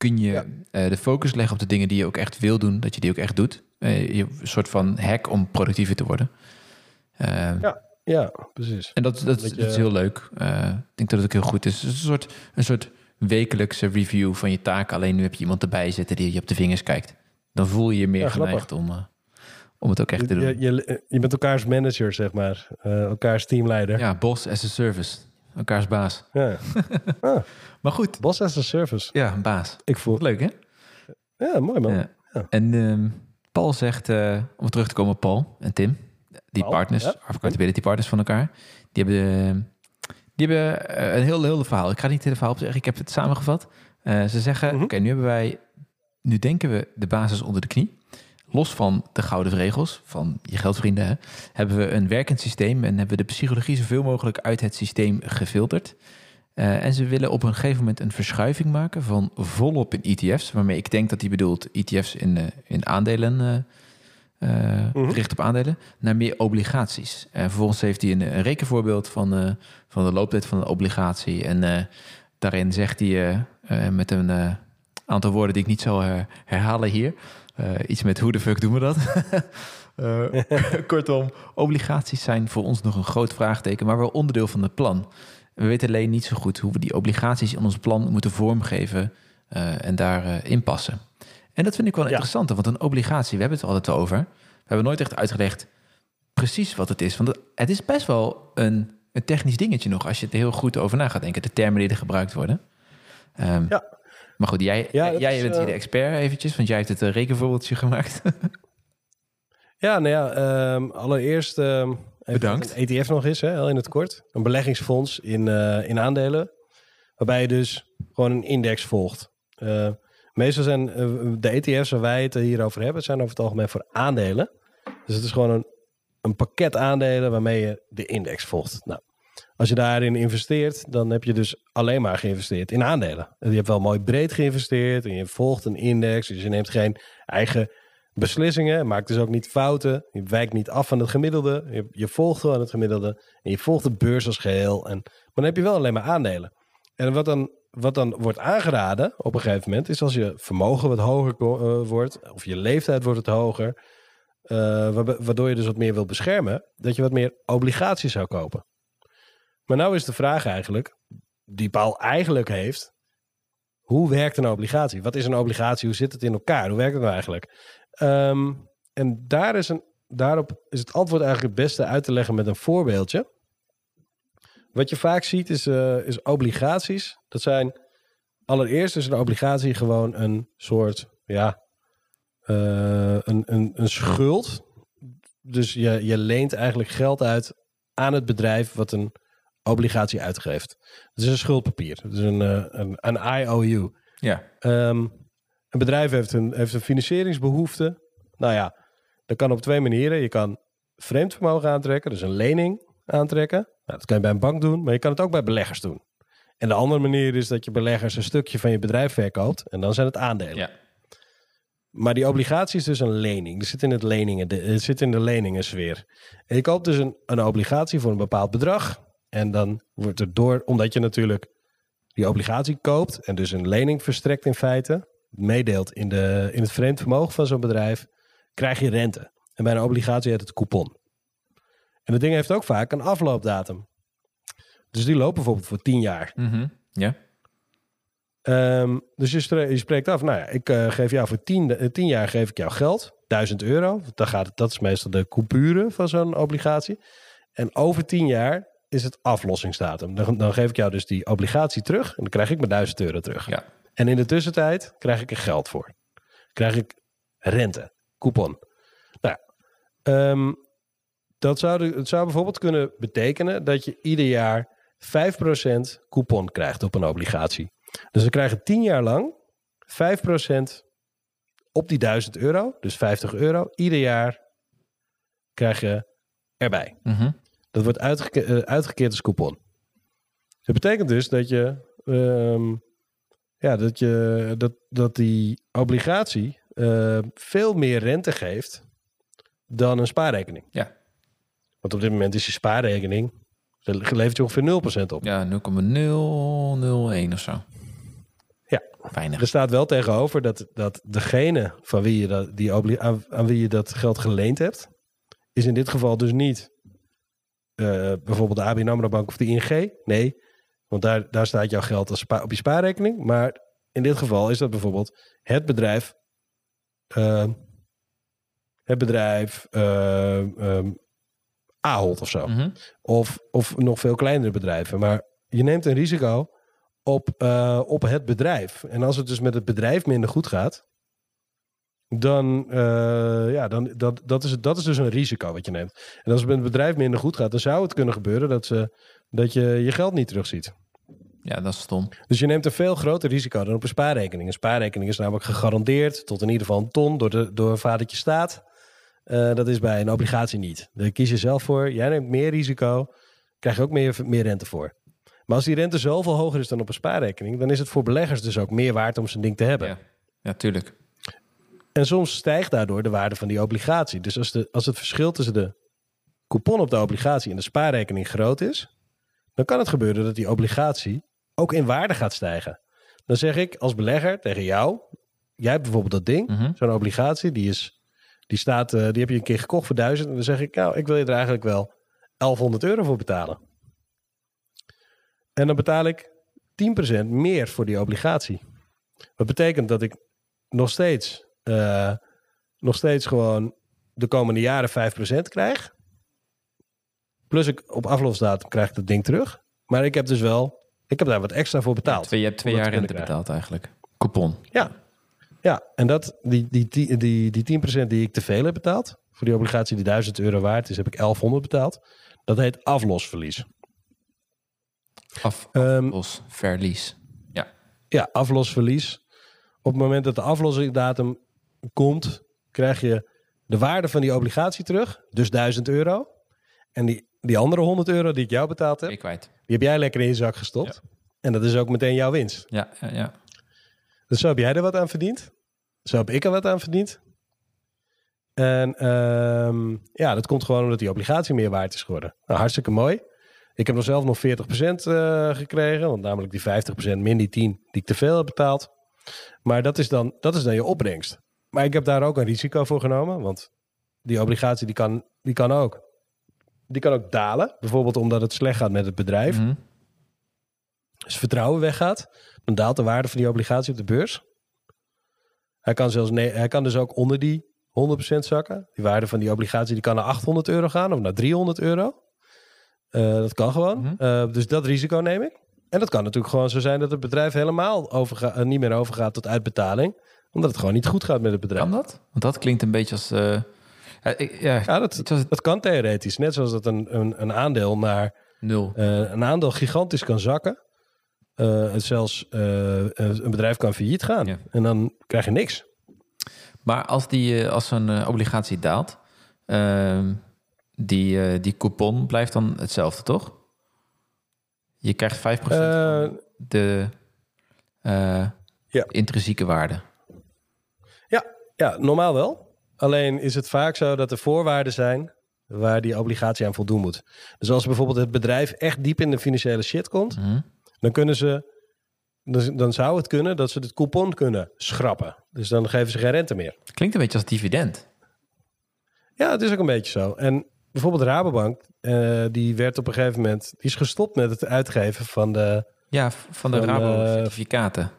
kun je Ja. eh, de focus leggen op de dingen die je ook echt wil doen, dat je die ook echt doet. Eh, je, een soort van hack om productiever te worden. Eh, Ja. Ja, precies. en dat, dat, Dat is- je- dat is heel leuk. Ik denk dat het ook heel goed is. Het is een soort, een soort wekelijkse review van je taken. Alleen nu heb je iemand erbij zitten die je op de vingers kijkt. Dan voel je je meer Ja, geneigd om, om het ook echt te doen. Je, je, je bent elkaars manager, zeg maar. Elkaars teamleider. Ja, boss as a service. Elkaars baas. Ja. Ah, Maar goed. boss as a service. Ja, een baas. Ik voel... Leuk, hè? Ja, mooi man. Ja. Ja. En ehm, Paul zegt, eh, om terug te komen Paul en Tim, die Paul, partners, ja. accountability partners van elkaar, die hebben, eh, die hebben eh, een heel, heel verhaal. Ik ga niet het hele verhaal opzeggen, ik heb het samengevat. Ze zeggen, Mhm. oké, nu hebben wij, nu denken we de basis onder de knie. Los van de gouden regels van je geldvrienden, hè, hebben we een werkend systeem en hebben we de psychologie zoveel mogelijk uit het systeem gefilterd. Eh, en ze willen op een gegeven moment een verschuiving maken van volop in ETF's, waarmee ik denk dat hij bedoelt ETF's in, eh, in aandelen, Mhm. gericht op aandelen, naar meer obligaties. En vervolgens heeft hij een, een rekenvoorbeeld van, van de looptijd van een obligatie. En daarin zegt hij met een aantal woorden die ik niet zal her- herhalen hier. eh, iets met hoe de fuck doen we dat? Eh, kortom, obligaties zijn voor ons nog een groot vraagteken, maar wel onderdeel van het plan. We weten alleen niet zo goed hoe we die obligaties in ons plan moeten vormgeven eh, en daarin inpassen. En dat vind ik wel Ja. interessante, want een obligatie, we hebben het altijd over. We hebben nooit echt uitgelegd precies wat het is. Want het- het is best wel een, een technisch dingetje nog, als je er heel goed over na gaat denken. De termen die er gebruikt worden. Ehm, Ja. Maar goed, jij, Ja, jij is, bent hier de eh, expert eventjes, want jij hebt het een rekenvoorbeeldje gemaakt. Ja, nou ja, ehm, allereerst ehm, even Bedankt. een ETF nog is, hè, heel in het kort. Een beleggingsfonds in, eh, in aandelen, waarbij je dus gewoon een index volgt. Eh, meestal zijn eh, de ETF's waar wij het hier over hebben, zijn over het algemeen voor aandelen. Dus het is gewoon een, een pakket aandelen waarmee je de index volgt. Nou, Als je daarin investeert, dan heb je dus alleen maar geïnvesteerd in aandelen. Je hebt wel mooi breed geïnvesteerd en je volgt een index. Dus je neemt geen eigen beslissingen, maakt dus ook niet fouten. Je wijkt niet af van het gemiddelde. Je, je volgt gewoon het gemiddelde en je volgt de beurs als geheel. En, maar dan heb je wel alleen maar aandelen. En wat dan, wat dan wordt aangeraden op een gegeven moment, is als je vermogen wat hoger uh, wordt, of je leeftijd wordt het hoger, uh, waardoor je dus wat meer wilt beschermen, dat je wat meer obligaties zou kopen. Maar nou is de vraag eigenlijk, die Paul eigenlijk heeft, hoe werkt een obligatie? Wat is een obligatie? Hoe zit het in elkaar? Hoe werkt het nou eigenlijk? Um, en daar is een, daarop is het antwoord eigenlijk het beste uit te leggen met een voorbeeldje. Wat je vaak ziet is, uh, is obligaties. Dat zijn allereerst is een obligatie gewoon een soort, ja, uh, een, een, een schuld. Dus je, je leent eigenlijk geld uit aan het bedrijf wat een obligatie uitgeeft. Het is een schuldpapier. Het is een, uh, een, een IOU. Ja. Um, een bedrijf heeft een, heeft een financieringsbehoefte. Nou ja, dat kan op twee manieren. Je kan vreemd vermogen aantrekken, dus een lening aantrekken. Nou, dat kan je bij een bank doen, maar je kan het ook bij beleggers doen. En de andere manier is dat je beleggers een stukje van je bedrijf verkoopt en dan zijn het aandelen. Ja. Maar die obligatie is dus een lening. Dat zit in, het leningen, het zit in de leningensfeer. En je koopt dus een, een obligatie voor een bepaald bedrag. En dan wordt er door, omdat je natuurlijk die obligatie koopt en dus een lening verstrekt in feite, meedeelt in, de, in het vreemd vermogen van zo'n bedrijf, krijg je rente. En bij een obligatie heet het coupon. En dat ding heeft ook vaak een afloopdatum. Dus die loopt bijvoorbeeld voor 10 jaar. Mm Ja. Um, dus je, spreekt, je, spreekt af, nou ja, ik uh, geef jou voor 10, 10 jaar geef ik jou geld, 1000 euro. Dan gaat het, dat is meestal de coupure van zo'n obligatie. En over 10 jaar is het aflossingsdatum. Dan, dan geef ik jou dus die obligatie terug en dan krijg ik mijn 1000 euro terug. Ja. En in de tussentijd krijg ik er geld voor. Krijg ik rente, coupon. Nou, um, dat zou, het zou bijvoorbeeld kunnen betekenen dat je ieder jaar 5% coupon krijgt op een obligatie. Dus we krijgen 10 jaar lang 5% op die 1000 euro, dus 50 euro, ieder jaar krijg je erbij. Mm -hmm. Dat wordt uitgeke uh, uitgekeerd als coupon. Dat betekent dus dat je, um, ja, dat, je dat, dat die obligatie uh, veel meer rente geeft dan een spaarrekening. Ja. Want op dit moment is je spaarrekening, levert je ongeveer 0% op. Ja, 0,001 of zo. Ja, Weinig. er staat wel tegenover dat, dat degene van wie je dat, die aan, aan wie je dat geld geleend hebt, is in dit geval dus niet uh, bijvoorbeeld de ABN AMRO Bank of de ING. Nee, want daar, daar staat jouw geld als op je spaarrekening. Maar in dit geval is dat bijvoorbeeld het bedrijf, uh, het bedrijf um, Ahold of zo. Mm -hmm. of, of nog veel kleinere bedrijven. Maar je neemt een risico op, uh, op het bedrijf. En als het dus met het bedrijf minder goed gaat, dan, uh, ja, dan dat, dat, is, dat is dus een risico wat je neemt. En als het met het bedrijf minder goed gaat, dan zou het kunnen gebeuren dat, ze, dat je je geld niet terugziet. Ja, dat is stom. Dus je neemt een veel groter risico dan op een spaarrekening. Een spaarrekening is namelijk gegarandeerd tot in ieder geval een ton door, de, door vadertje staat. Uh, dat is bij een obligatie niet. Daar kies je zelf voor. Jij neemt meer risico, krijg je ook meer, meer rente voor. Maar als die rente zoveel hoger is dan op een spaarrekening, dan is het voor beleggers dus ook meer waard om zijn ding te hebben. Ja, ja tuurlijk. En soms stijgt daardoor de waarde van die obligatie. Dus als, de, als het verschil tussen de coupon op de obligatie en de spaarrekening groot is, dan kan het gebeuren dat die obligatie ook in waarde gaat stijgen. Dan zeg ik als belegger tegen jou, jij hebt bijvoorbeeld dat ding, mm -hmm. zo'n obligatie, die is die staat, uh, die heb je een keer gekocht voor 1000. En dan zeg ik, nou, ik wil je er eigenlijk wel 1100 euro voor betalen. En dan betaal ik 10% meer voor die obligatie. Dat betekent dat ik nog steeds, uh, nog steeds gewoon de komende jaren 5% krijg. Plus ik op aflosdatum krijg ik dat ding terug. Maar ik heb dus wel, ik heb daar wat extra voor betaald. Twee, je hebt twee jaar rente betaald eigenlijk. Coupon. Ja, ja, en dat, die, die, die, die, die 10% die ik te veel heb betaald, voor die obligatie die 1000 euro waard is, heb ik 1100 betaald. Dat heet aflosverlies. Af, aflosverlies. Um, ja. Ja, aflosverlies. Op het moment dat de aflossingsdatum komt, krijg je de waarde van die obligatie terug, dus 1000 euro. En die die andere 100 euro die ik jou betaald heb, Ik kwijt. die heb jij lekker in je zak gestopt. En dat is ook meteen jouw winst. Ja, ja, ja. Dus zo heb jij er wat aan verdiend. Zo heb ik er wat aan verdiend. En ehm, ja, dat komt gewoon omdat die obligatie meer waard is geworden. Nou, hartstikke mooi. Ik heb nog zelf nog 40% eh, gekregen. Want namelijk die 50% min die 10 die ik te veel heb betaald. Maar dat is, dan, dat is dan je opbrengst. Maar ik heb daar ook een risico voor genomen. Want die obligatie die kan, die kan, ook, die kan ook dalen. Bijvoorbeeld omdat het slecht gaat met het bedrijf. Mhm. Als vertrouwen weggaat, dan daalt de waarde van die obligatie op de beurs. Hij kan, zelfs nee, hij kan dus ook onder die 100% zakken. Die waarde van die obligatie die kan naar 800 euro gaan of naar 300 euro. Eh, dat kan gewoon. Mhm. Eh, dus dat risico neem ik. En dat kan natuurlijk gewoon zo zijn dat het bedrijf helemaal overga- eh, niet meer overgaat tot uitbetaling. Omdat het gewoon niet goed gaat met het bedrijf. Kan dat? Want dat klinkt een beetje als... eh, ja, ik- ja, Ja, dat, als dat kan theoretisch. Net zoals dat een, een, een aandeel naar nul. eh, een aandeel gigantisch kan zakken. En zelfs een bedrijf kan failliet gaan. Ja. En dan krijg je niks. Maar als, die, als zo'n obligatie daalt, ehm, die, die coupon blijft dan hetzelfde, toch? Je krijgt 5% Eh, van de Ja. intrinsieke waarde. Ja, normaal wel. Alleen is het vaak zo dat er voorwaarden zijn waar die obligatie aan voldoen moet. Dus als bijvoorbeeld het bedrijf echt diep in de financiële shit komt, Mhm. dan kunnen ze. Dan, dan zou het kunnen dat ze het coupon kunnen schrappen. Dus dan geven ze geen rente meer. Klinkt een beetje als dividend. Ja, het is ook een beetje zo. En bijvoorbeeld Rabobank, eh, die werd op een gegeven moment, die is gestopt met het uitgeven van de. Ja, van de Van, Rabo-certificaten.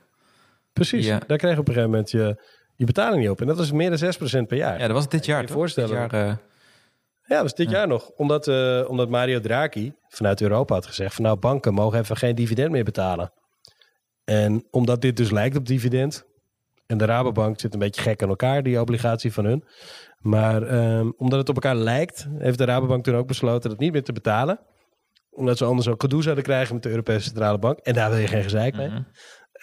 Precies, Ja. daar kreeg je op een gegeven moment je, je betaling niet op. En dat is meer dan 6% per jaar. ja, dat was dit jaar, je toch? voorstellen. Dit jaar, eh, Ja, dat is dit Ja. jaar nog. Omdat, eh, omdat Mario Draghi vanuit Europa had gezegd... van nou, banken mogen even geen dividend meer betalen. En omdat dit dus lijkt op dividend... en de Rabobank zit een beetje gek aan elkaar, die obligatie van hun. Maar ehm, omdat het op elkaar lijkt... heeft de Rabobank toen ook besloten dat niet meer te betalen. Omdat ze anders ook gedoe zouden krijgen met de Europese Centrale Bank. En daar wil je geen gezeik mee. mhm.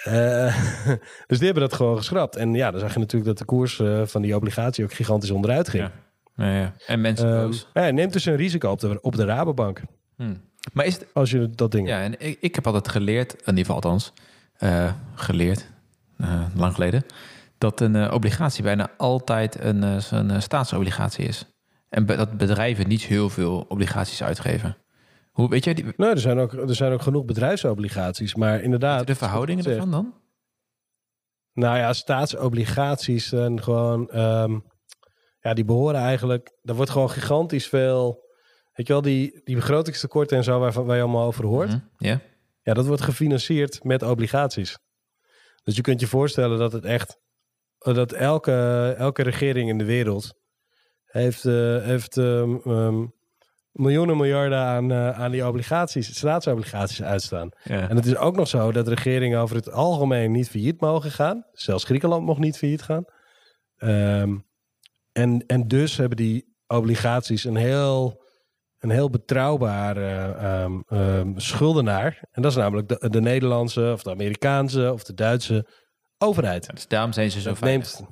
dus die hebben dat gewoon geschrapt. En ja, dan zag je natuurlijk dat de koers eh, van die obligatie ook gigantisch onderuit ging. Ja. Ja, ja. En mensen Ehm, ja, neemt dus een risico op de, op de Rabobank. Hm. Maar is het, Als je dat ding. Ja, en ik, ik heb altijd geleerd, in ieder geval althans, eh, geleerd, eh, lang geleden, dat een eh, obligatie bijna altijd een, eh, eh, staatsobligatie is. En be- dat bedrijven niet heel veel obligaties uitgeven. Hoe weet jij die, Nou, er zijn, ook, er zijn ook genoeg bedrijfsobligaties. Maar inderdaad. de verhoudingen ervan dan? Nou ja, staatsobligaties zijn gewoon. ehm, ja, die behoren eigenlijk. Er wordt gewoon gigantisch veel. Weet je wel, die, die begrotingstekorten en zo waarvan waar je allemaal over hoort. Mhm, Ja. Ja, dat wordt gefinancierd met obligaties. Dus je kunt je voorstellen dat het echt. dat elke, elke regering in de wereld. heeft, eh, heeft ehm, ehm, miljoenen miljarden aan, eh, aan die obligaties, staatsobligaties uitstaan. ja. En het is ook nog zo dat regeringen over het algemeen niet failliet mogen gaan. Zelfs Griekenland mocht niet failliet gaan. Ehm, en, en dus hebben die obligaties een heel, een heel betrouwbare ehm, ehm, schuldenaar. En dat is namelijk de, de Nederlandse of de Amerikaanse of de Duitse overheid. Dus daarom zijn ze zo Dat veilig. neemt-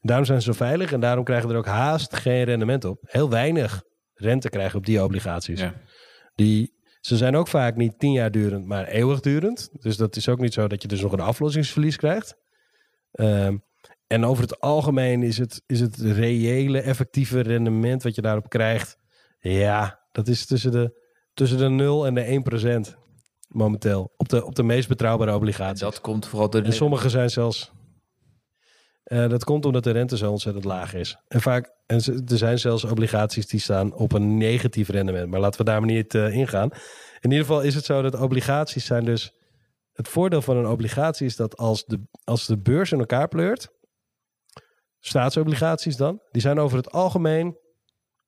daarom zijn ze zo veilig en daarom krijgen er ook haast geen rendement op. Heel weinig rente krijgen op die obligaties. Ja. Die, ze zijn ook vaak niet tien jaar durend, maar eeuwigdurend. Dus dat is ook niet zo dat je dus nog een aflossingsverlies krijgt. Ehm, en over het algemeen is het, is het reële, effectieve rendement wat je daarop krijgt. Ja, dat is tussen de, tussen de 0 en de 1 procent momenteel. Op de, op de meest betrouwbare En obligaties. dat komt vooral door de... En sommige zijn zelfs. Eh, dat komt omdat de rente zo ontzettend laag is. En vaak, en er zijn zelfs obligaties die staan op een negatief rendement. Maar laten we daar maar niet eh, ingaan. In ieder geval is het zo dat obligaties zijn dus. Het voordeel van een obligatie is dat als de, als de beurs in elkaar pleurt. Staatsobligaties dan. Die zijn over het algemeen.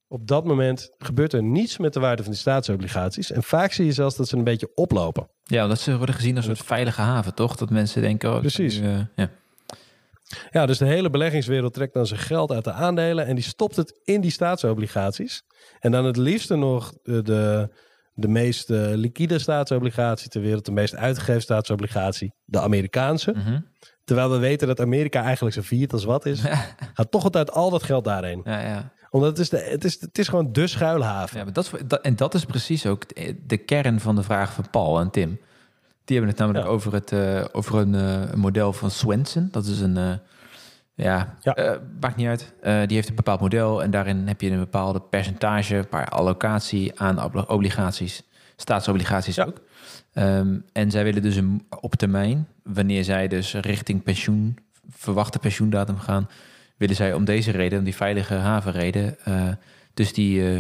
Op dat moment gebeurt er niets met de waarde van die staatsobligaties. En vaak zie je zelfs dat ze een beetje oplopen. Ja, omdat ze worden gezien als een soort veilige haven, toch? Dat mensen denken... Oh, Precies. nu, eh, ja. Ja, dus de hele beleggingswereld trekt dan zijn geld uit de aandelen en die stopt het in die staatsobligaties. En dan het liefste nog de, de, meest eh, liquide staatsobligatie ter wereld, de meest uitgegeven staatsobligatie, de Amerikaanse. Mhm. Terwijl we weten dat Amerika eigenlijk zo viert als wat is, gaat toch altijd al dat geld daarheen. ja, ja. Omdat het is, de, het is, het is gewoon de schuilhaven. Ja, maar dat, en dat is precies ook de kern van de vraag van Paul en Tim. Die hebben het namelijk Ja. over, het, eh, over een, eh, een model van Swenson. Dat is een, eh, ja, Ja. maakt niet uit. Die heeft een bepaald model en daarin heb je een bepaalde percentage, paar allocatie aan ob- obligaties, staatsobligaties Ja. ook. Ehm, en zij willen dus een, op termijn, wanneer zij dus richting pensioen, verwachte pensioendatum gaan, willen zij om deze reden, om die veilige havenreden, dus die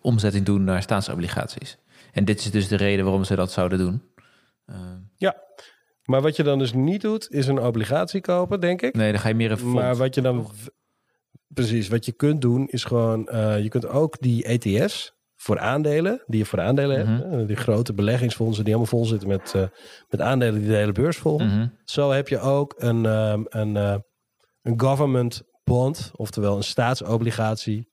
omzetting doen naar staatsobligaties. En dit is dus de reden waarom ze dat zouden doen. Ehm, Maar wat je dan dus niet doet, is een obligatie kopen, denk ik. nee, dan ga je meer een fonds. Maar wat je dan... Precies, wat je kunt doen is gewoon... eh, je kunt ook die ETF's voor aandelen, die je voor aandelen Mhm. hebt. hè, die grote beleggingsfondsen die allemaal vol zitten met, eh, met aandelen die de hele beurs volgen. Mhm. Zo heb je ook een, ehm, een, eh, een government bond, oftewel een staatsobligatie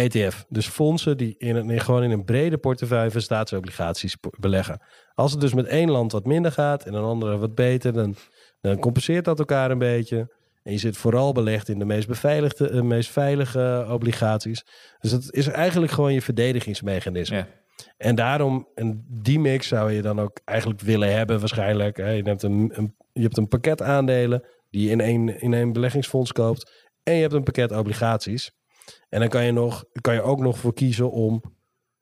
ETF. Dus fondsen die in een, gewoon in een brede portefeuille van staatsobligaties beleggen. Als het dus met één land wat minder gaat en een andere wat beter, dan, dan compenseert dat elkaar een beetje. En je zit vooral belegd in de meest beveiligde, eh, meest veilige obligaties. Dus dat is eigenlijk gewoon je verdedigingsmechanisme. Ja. En daarom, en die mix zou je dan ook eigenlijk willen hebben waarschijnlijk. Hè. Je, hebt een, een, je hebt een pakket aandelen die je in één, in één beleggingsfonds koopt. En je hebt een pakket obligaties. En dan kan je, nog, kan je ook nog voor kiezen om...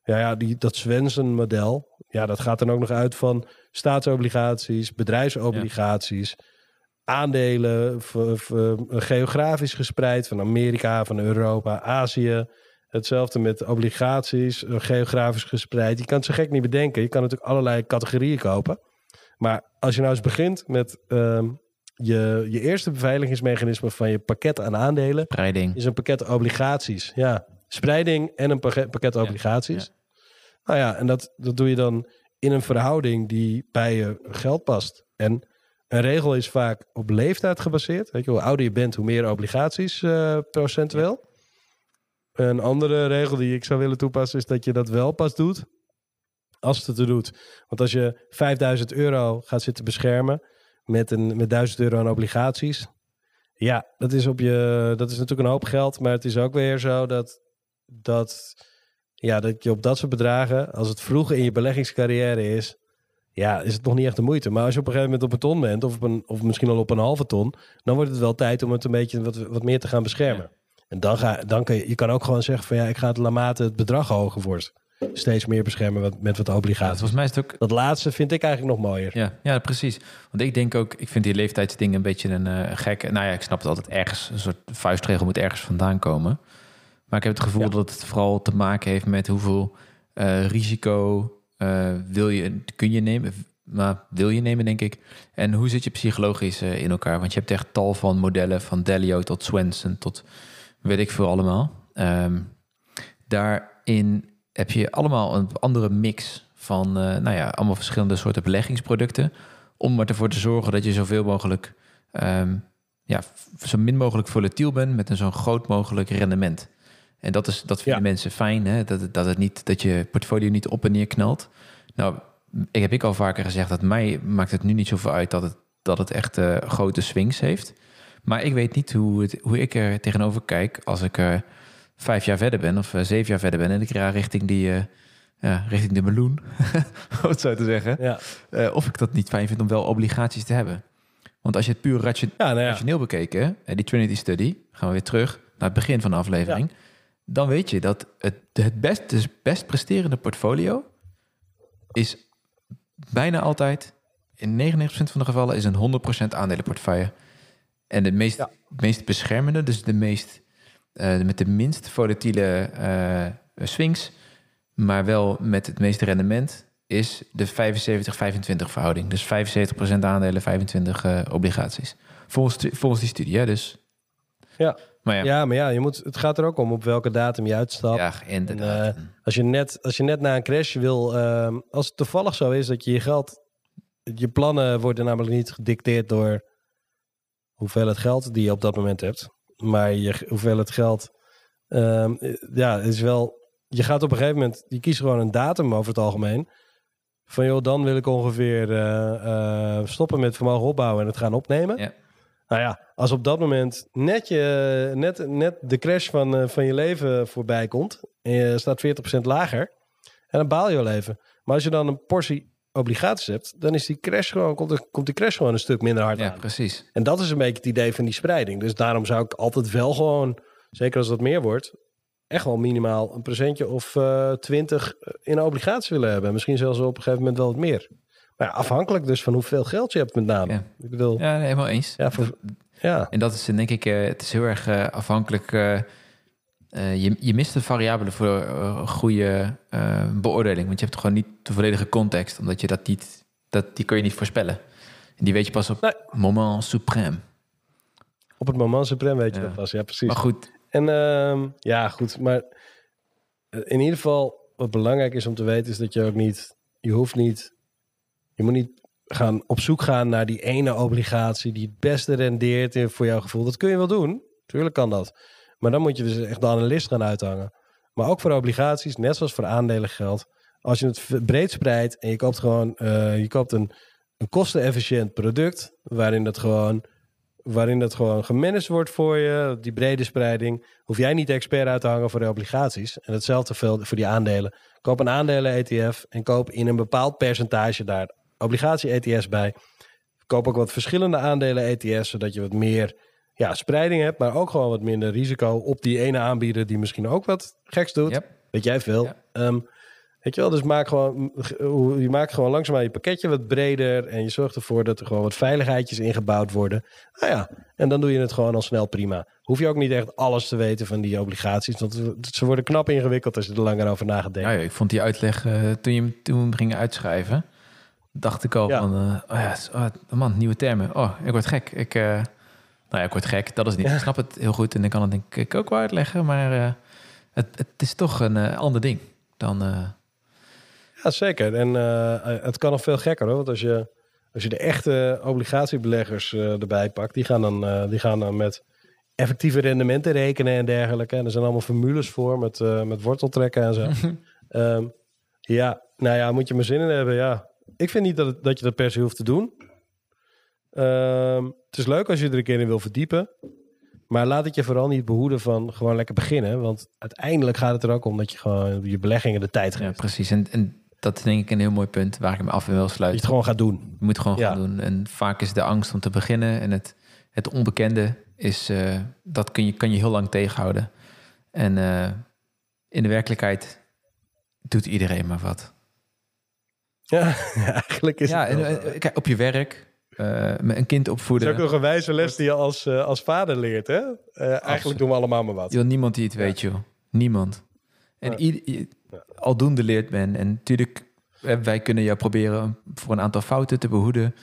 Ja, ja die, dat Swensen-model, ja, dat gaat dan ook nog uit van staatsobligaties, bedrijfsobligaties, aandelen, geografisch gespreid van Amerika, van Europa, Azië. Hetzelfde met obligaties, eh, geografisch gespreid. Je kan het zo gek niet bedenken. Je kan natuurlijk allerlei categorieën kopen. Maar als je nou eens begint met ehm, je, je eerste beveiligingsmechanisme van je pakket aan aandelen, Spreiding. is een pakket obligaties. Ja, spreiding en een pakket, obligaties. Nou ja, en dat, dat doe je dan in een verhouding die bij je geld past. En een regel is vaak op leeftijd gebaseerd. Weet je, hoe ouder je bent, hoe meer obligaties eh, procentueel. Een andere regel die ik zou willen toepassen is dat je dat wel pas doet als het het er doet. Want als je 5000 euro gaat zitten beschermen met, een, met 1000 euro aan obligaties. Ja, dat is, op je, dat is natuurlijk een hoop geld. Maar het is ook weer zo dat, dat, ja, dat je op dat soort bedragen, als het vroeg in je beleggingscarrière is, ja, is het nog niet echt de moeite. Maar als je op een gegeven moment op een ton bent, of, op een, of misschien al op een halve ton, dan wordt het wel tijd om het een beetje wat, wat meer te gaan beschermen. En dan, ga, dan kan je, je kan ook gewoon zeggen van ja, ik ga het Lamate het bedrag hoger wordt. Steeds meer beschermen met, met wat Ja, obligaties. volgens mij is het ook Dat laatste vind ik eigenlijk nog mooier. Ja, ja, precies. Want ik denk ook, ik vind die leeftijdsding een beetje een eh gek. Nou ja, ik snap het altijd ergens. Een soort vuistregel moet ergens vandaan komen. Maar ik heb het gevoel Ja. dat het vooral te maken heeft met hoeveel eh, risico eh, wil je, kun je nemen. Maar wil je nemen, denk ik. En hoe zit je psychologisch in elkaar? Want je hebt echt tal van modellen, van Delio tot Swenson tot weet ik veel allemaal. Ehm, daarin heb je allemaal een andere mix van, eh, nou ja, allemaal verschillende soorten beleggingsproducten. Om ervoor te zorgen dat je zoveel mogelijk, ehm, ja, zo min mogelijk volatiel bent met een zo groot mogelijk rendement. En dat, is, dat vinden Ja. mensen fijn, hè? Dat, het- dat, het niet, dat je portfolio niet op en neer knalt. Nou, ik heb ik al vaker gezegd dat mij maakt het nu niet zoveel uit dat het, dat het echt eh, grote swings heeft. Maar ik weet niet hoe, het, hoe ik er tegenover kijk als ik er vijf jaar verder ben of eh, zeven jaar verder ben en ik ga richting die, eh, ja, richting de meloen, om het zo te zeggen. Ja, Eh, of ik dat niet fijn vind om wel obligaties te hebben. Want als je het puur ja nou ja. rationeel bekeken, hè, die Trinity Study, gaan we weer terug naar het begin van de aflevering, dan weet je dat het, het best, dus best presterende portfolio is bijna altijd, in 99% van de gevallen, is een 100% aandelenportefeuille. En de meest, meest beschermende, dus de meest, met de minst volatiele eh, swings, maar wel met het meeste rendement, is de 75-25 verhouding. Dus 75% aandelen, 25 eh, obligaties. Volgens, die- volgens die studie, hè, dus. Ja. Maar ja, ja, maar ja, je moet, het gaat er ook om op welke datum je uitstapt. ja inderdaad. Als je net, als je net na een crash wil, ehm, als het toevallig zo is dat je je geld, je plannen worden namelijk niet gedicteerd door hoeveelheid geld die je op dat moment hebt, maar je hoeveelheid geld, ehm, ja, is wel, je gaat op een gegeven moment, je kiest gewoon een datum over het algemeen. Van joh, dan wil ik ongeveer eh, eh, stoppen met vermogen opbouwen en het gaan opnemen. Ja. Nou ja, als op dat moment net, je, net, net de crash van, uh, van je leven voorbij komt en je staat 40% lager, en dan baal je wel even. Maar als je dan een portie obligaties hebt, dan is die crash gewoon, komt, de, komt die crash gewoon een stuk minder hard ja, aan. precies. En dat is een beetje het idee van die spreiding. Dus daarom zou ik altijd wel gewoon, zeker als dat meer wordt, echt wel minimaal een presentje of uh, twintig in obligaties willen hebben. Misschien zelfs op een gegeven moment wel wat meer. Maar ja, afhankelijk dus van hoeveel geld je hebt met name. Ja. Ik bedoel, Ja, helemaal eens. ja, voor, ja. En dat is denk ik, eh, het is heel erg eh, afhankelijk. Eh, je, je mist de variabelen voor eh, goede eh, beoordeling. Want je hebt gewoon niet de volledige context. Omdat je dat niet, dat, die kun je niet voorspellen. En die weet je pas op Nee. moment suprême. op het moment supreme weet je Ja. dat pas. Ja, precies. Maar goed, En ehm, ja, goed. Maar in ieder geval, wat belangrijk is om te weten, is dat je ook niet, je hoeft niet, je moet niet gaan op zoek gaan naar die ene obligatie die het beste rendeert voor jouw gevoel. Dat kun je wel doen. Tuurlijk kan dat. Maar dan moet je dus echt de analist gaan uithangen. Maar ook voor obligaties, net zoals voor aandelen geldt. Als je het breed spreidt en je koopt gewoon, eh, je koopt een, een kostenefficiënt product, waarin dat gewoon waarin dat gewoon gemanaged wordt voor je, die brede spreiding, hoef jij niet de expert uit te hangen voor de obligaties. En hetzelfde voor die aandelen. Koop een aandelen-ETF en koop in een bepaald percentage daar obligatie-ETS bij. Koop ook wat verschillende aandelen-ETS, zodat je wat meer ja, spreiding hebt, maar ook gewoon wat minder risico op die ene aanbieder die misschien ook wat geks doet. Yep. Weet jij veel. Ja. Ehm, weet je wel, dus maak gewoon, je maakt gewoon langzaamaan je pakketje wat breder en je zorgt ervoor dat er gewoon wat veiligheidjes ingebouwd worden. Nou ja, en dan doe je het gewoon al snel prima. Hoef je ook niet echt alles te weten van die obligaties, want ze worden knap ingewikkeld als je er langer over na gaat denken. ja, ja, ik vond die uitleg eh, toen je hem toen gingen uitschrijven. Dacht ik al Ja. van, eh, oh ja, oh, man, nieuwe termen. Oh, ik word gek. Ik, eh, nou ja, ik word gek. Dat is niet. Ja. Ik snap het heel goed en ik kan het denk ik ook wel uitleggen. Maar eh, het, het is toch een eh, ander ding dan... eh, Ja, zeker. En het kan nog veel gekker hoor. Want als je, als je de echte obligatiebeleggers erbij pakt, die gaan, dan, die gaan dan met effectieve rendementen rekenen en dergelijke. En er zijn allemaal formules voor met, met worteltrekken en zo. Ehm, ja, nou ja, moet je maar zin in hebben. Ja. Ik vind niet dat, het- dat je dat per se hoeft te doen. Ehm, het is leuk als je er een keer in wil verdiepen. Maar laat het je vooral niet behoeden van gewoon lekker beginnen. Want uiteindelijk gaat het er ook om dat je gewoon je beleggingen de tijd geeft. ja, precies. En, en dat is denk ik een heel mooi punt waar ik me af en wil Dat je sluiten. het gewoon gaat doen. Je moet gewoon Ja. gaan doen. En vaak is de angst om te beginnen en het, het onbekende is, eh, dat kun je, kan je heel lang tegenhouden. En eh, in de werkelijkheid doet iedereen maar wat. Ja, eigenlijk is ja, het en, eh, kijk, op je werk, met een kind opvoeden. is ook nog een wijze les die je als, eh, als vader leert, hè? Eh, eigenlijk doen we allemaal maar wat. Joh, niemand die het weet, joh. Niemand. En Ja. ieder- aldoende leert men. En natuurlijk, wij kunnen jou proberen voor een aantal fouten te behoeden.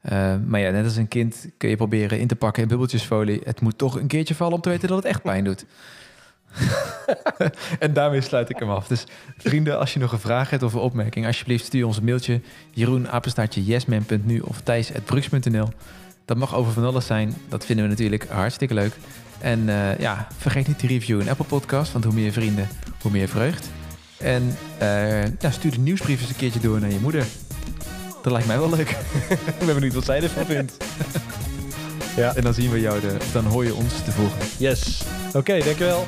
Eh, maar ja, net als een kind kun je proberen in te pakken in bubbeltjesfolie. Het moet toch een keertje vallen om te weten dat het echt pijn doet. en daarmee sluit ik hem af. Dus vrienden, als je nog een vraag hebt of een opmerking, alsjeblieft stuur ons een mailtje. Jeroen, yesman.nu of thijs.brux.nl. Dat mag over van alles zijn. Dat vinden we natuurlijk hartstikke leuk. En eh, ja, vergeet niet die review in Apple Podcast, want hoe meer vrienden, hoe meer vreugd. En eh, ja, stuur de nieuwsbrief eens een keertje door naar je moeder. Dat lijkt mij wel leuk. Ik ben benieuwd wat zij ervan vindt. Ja. En dan zien we jou, de, dan hoor je ons de volgende. Yes. Oké, dankjewel.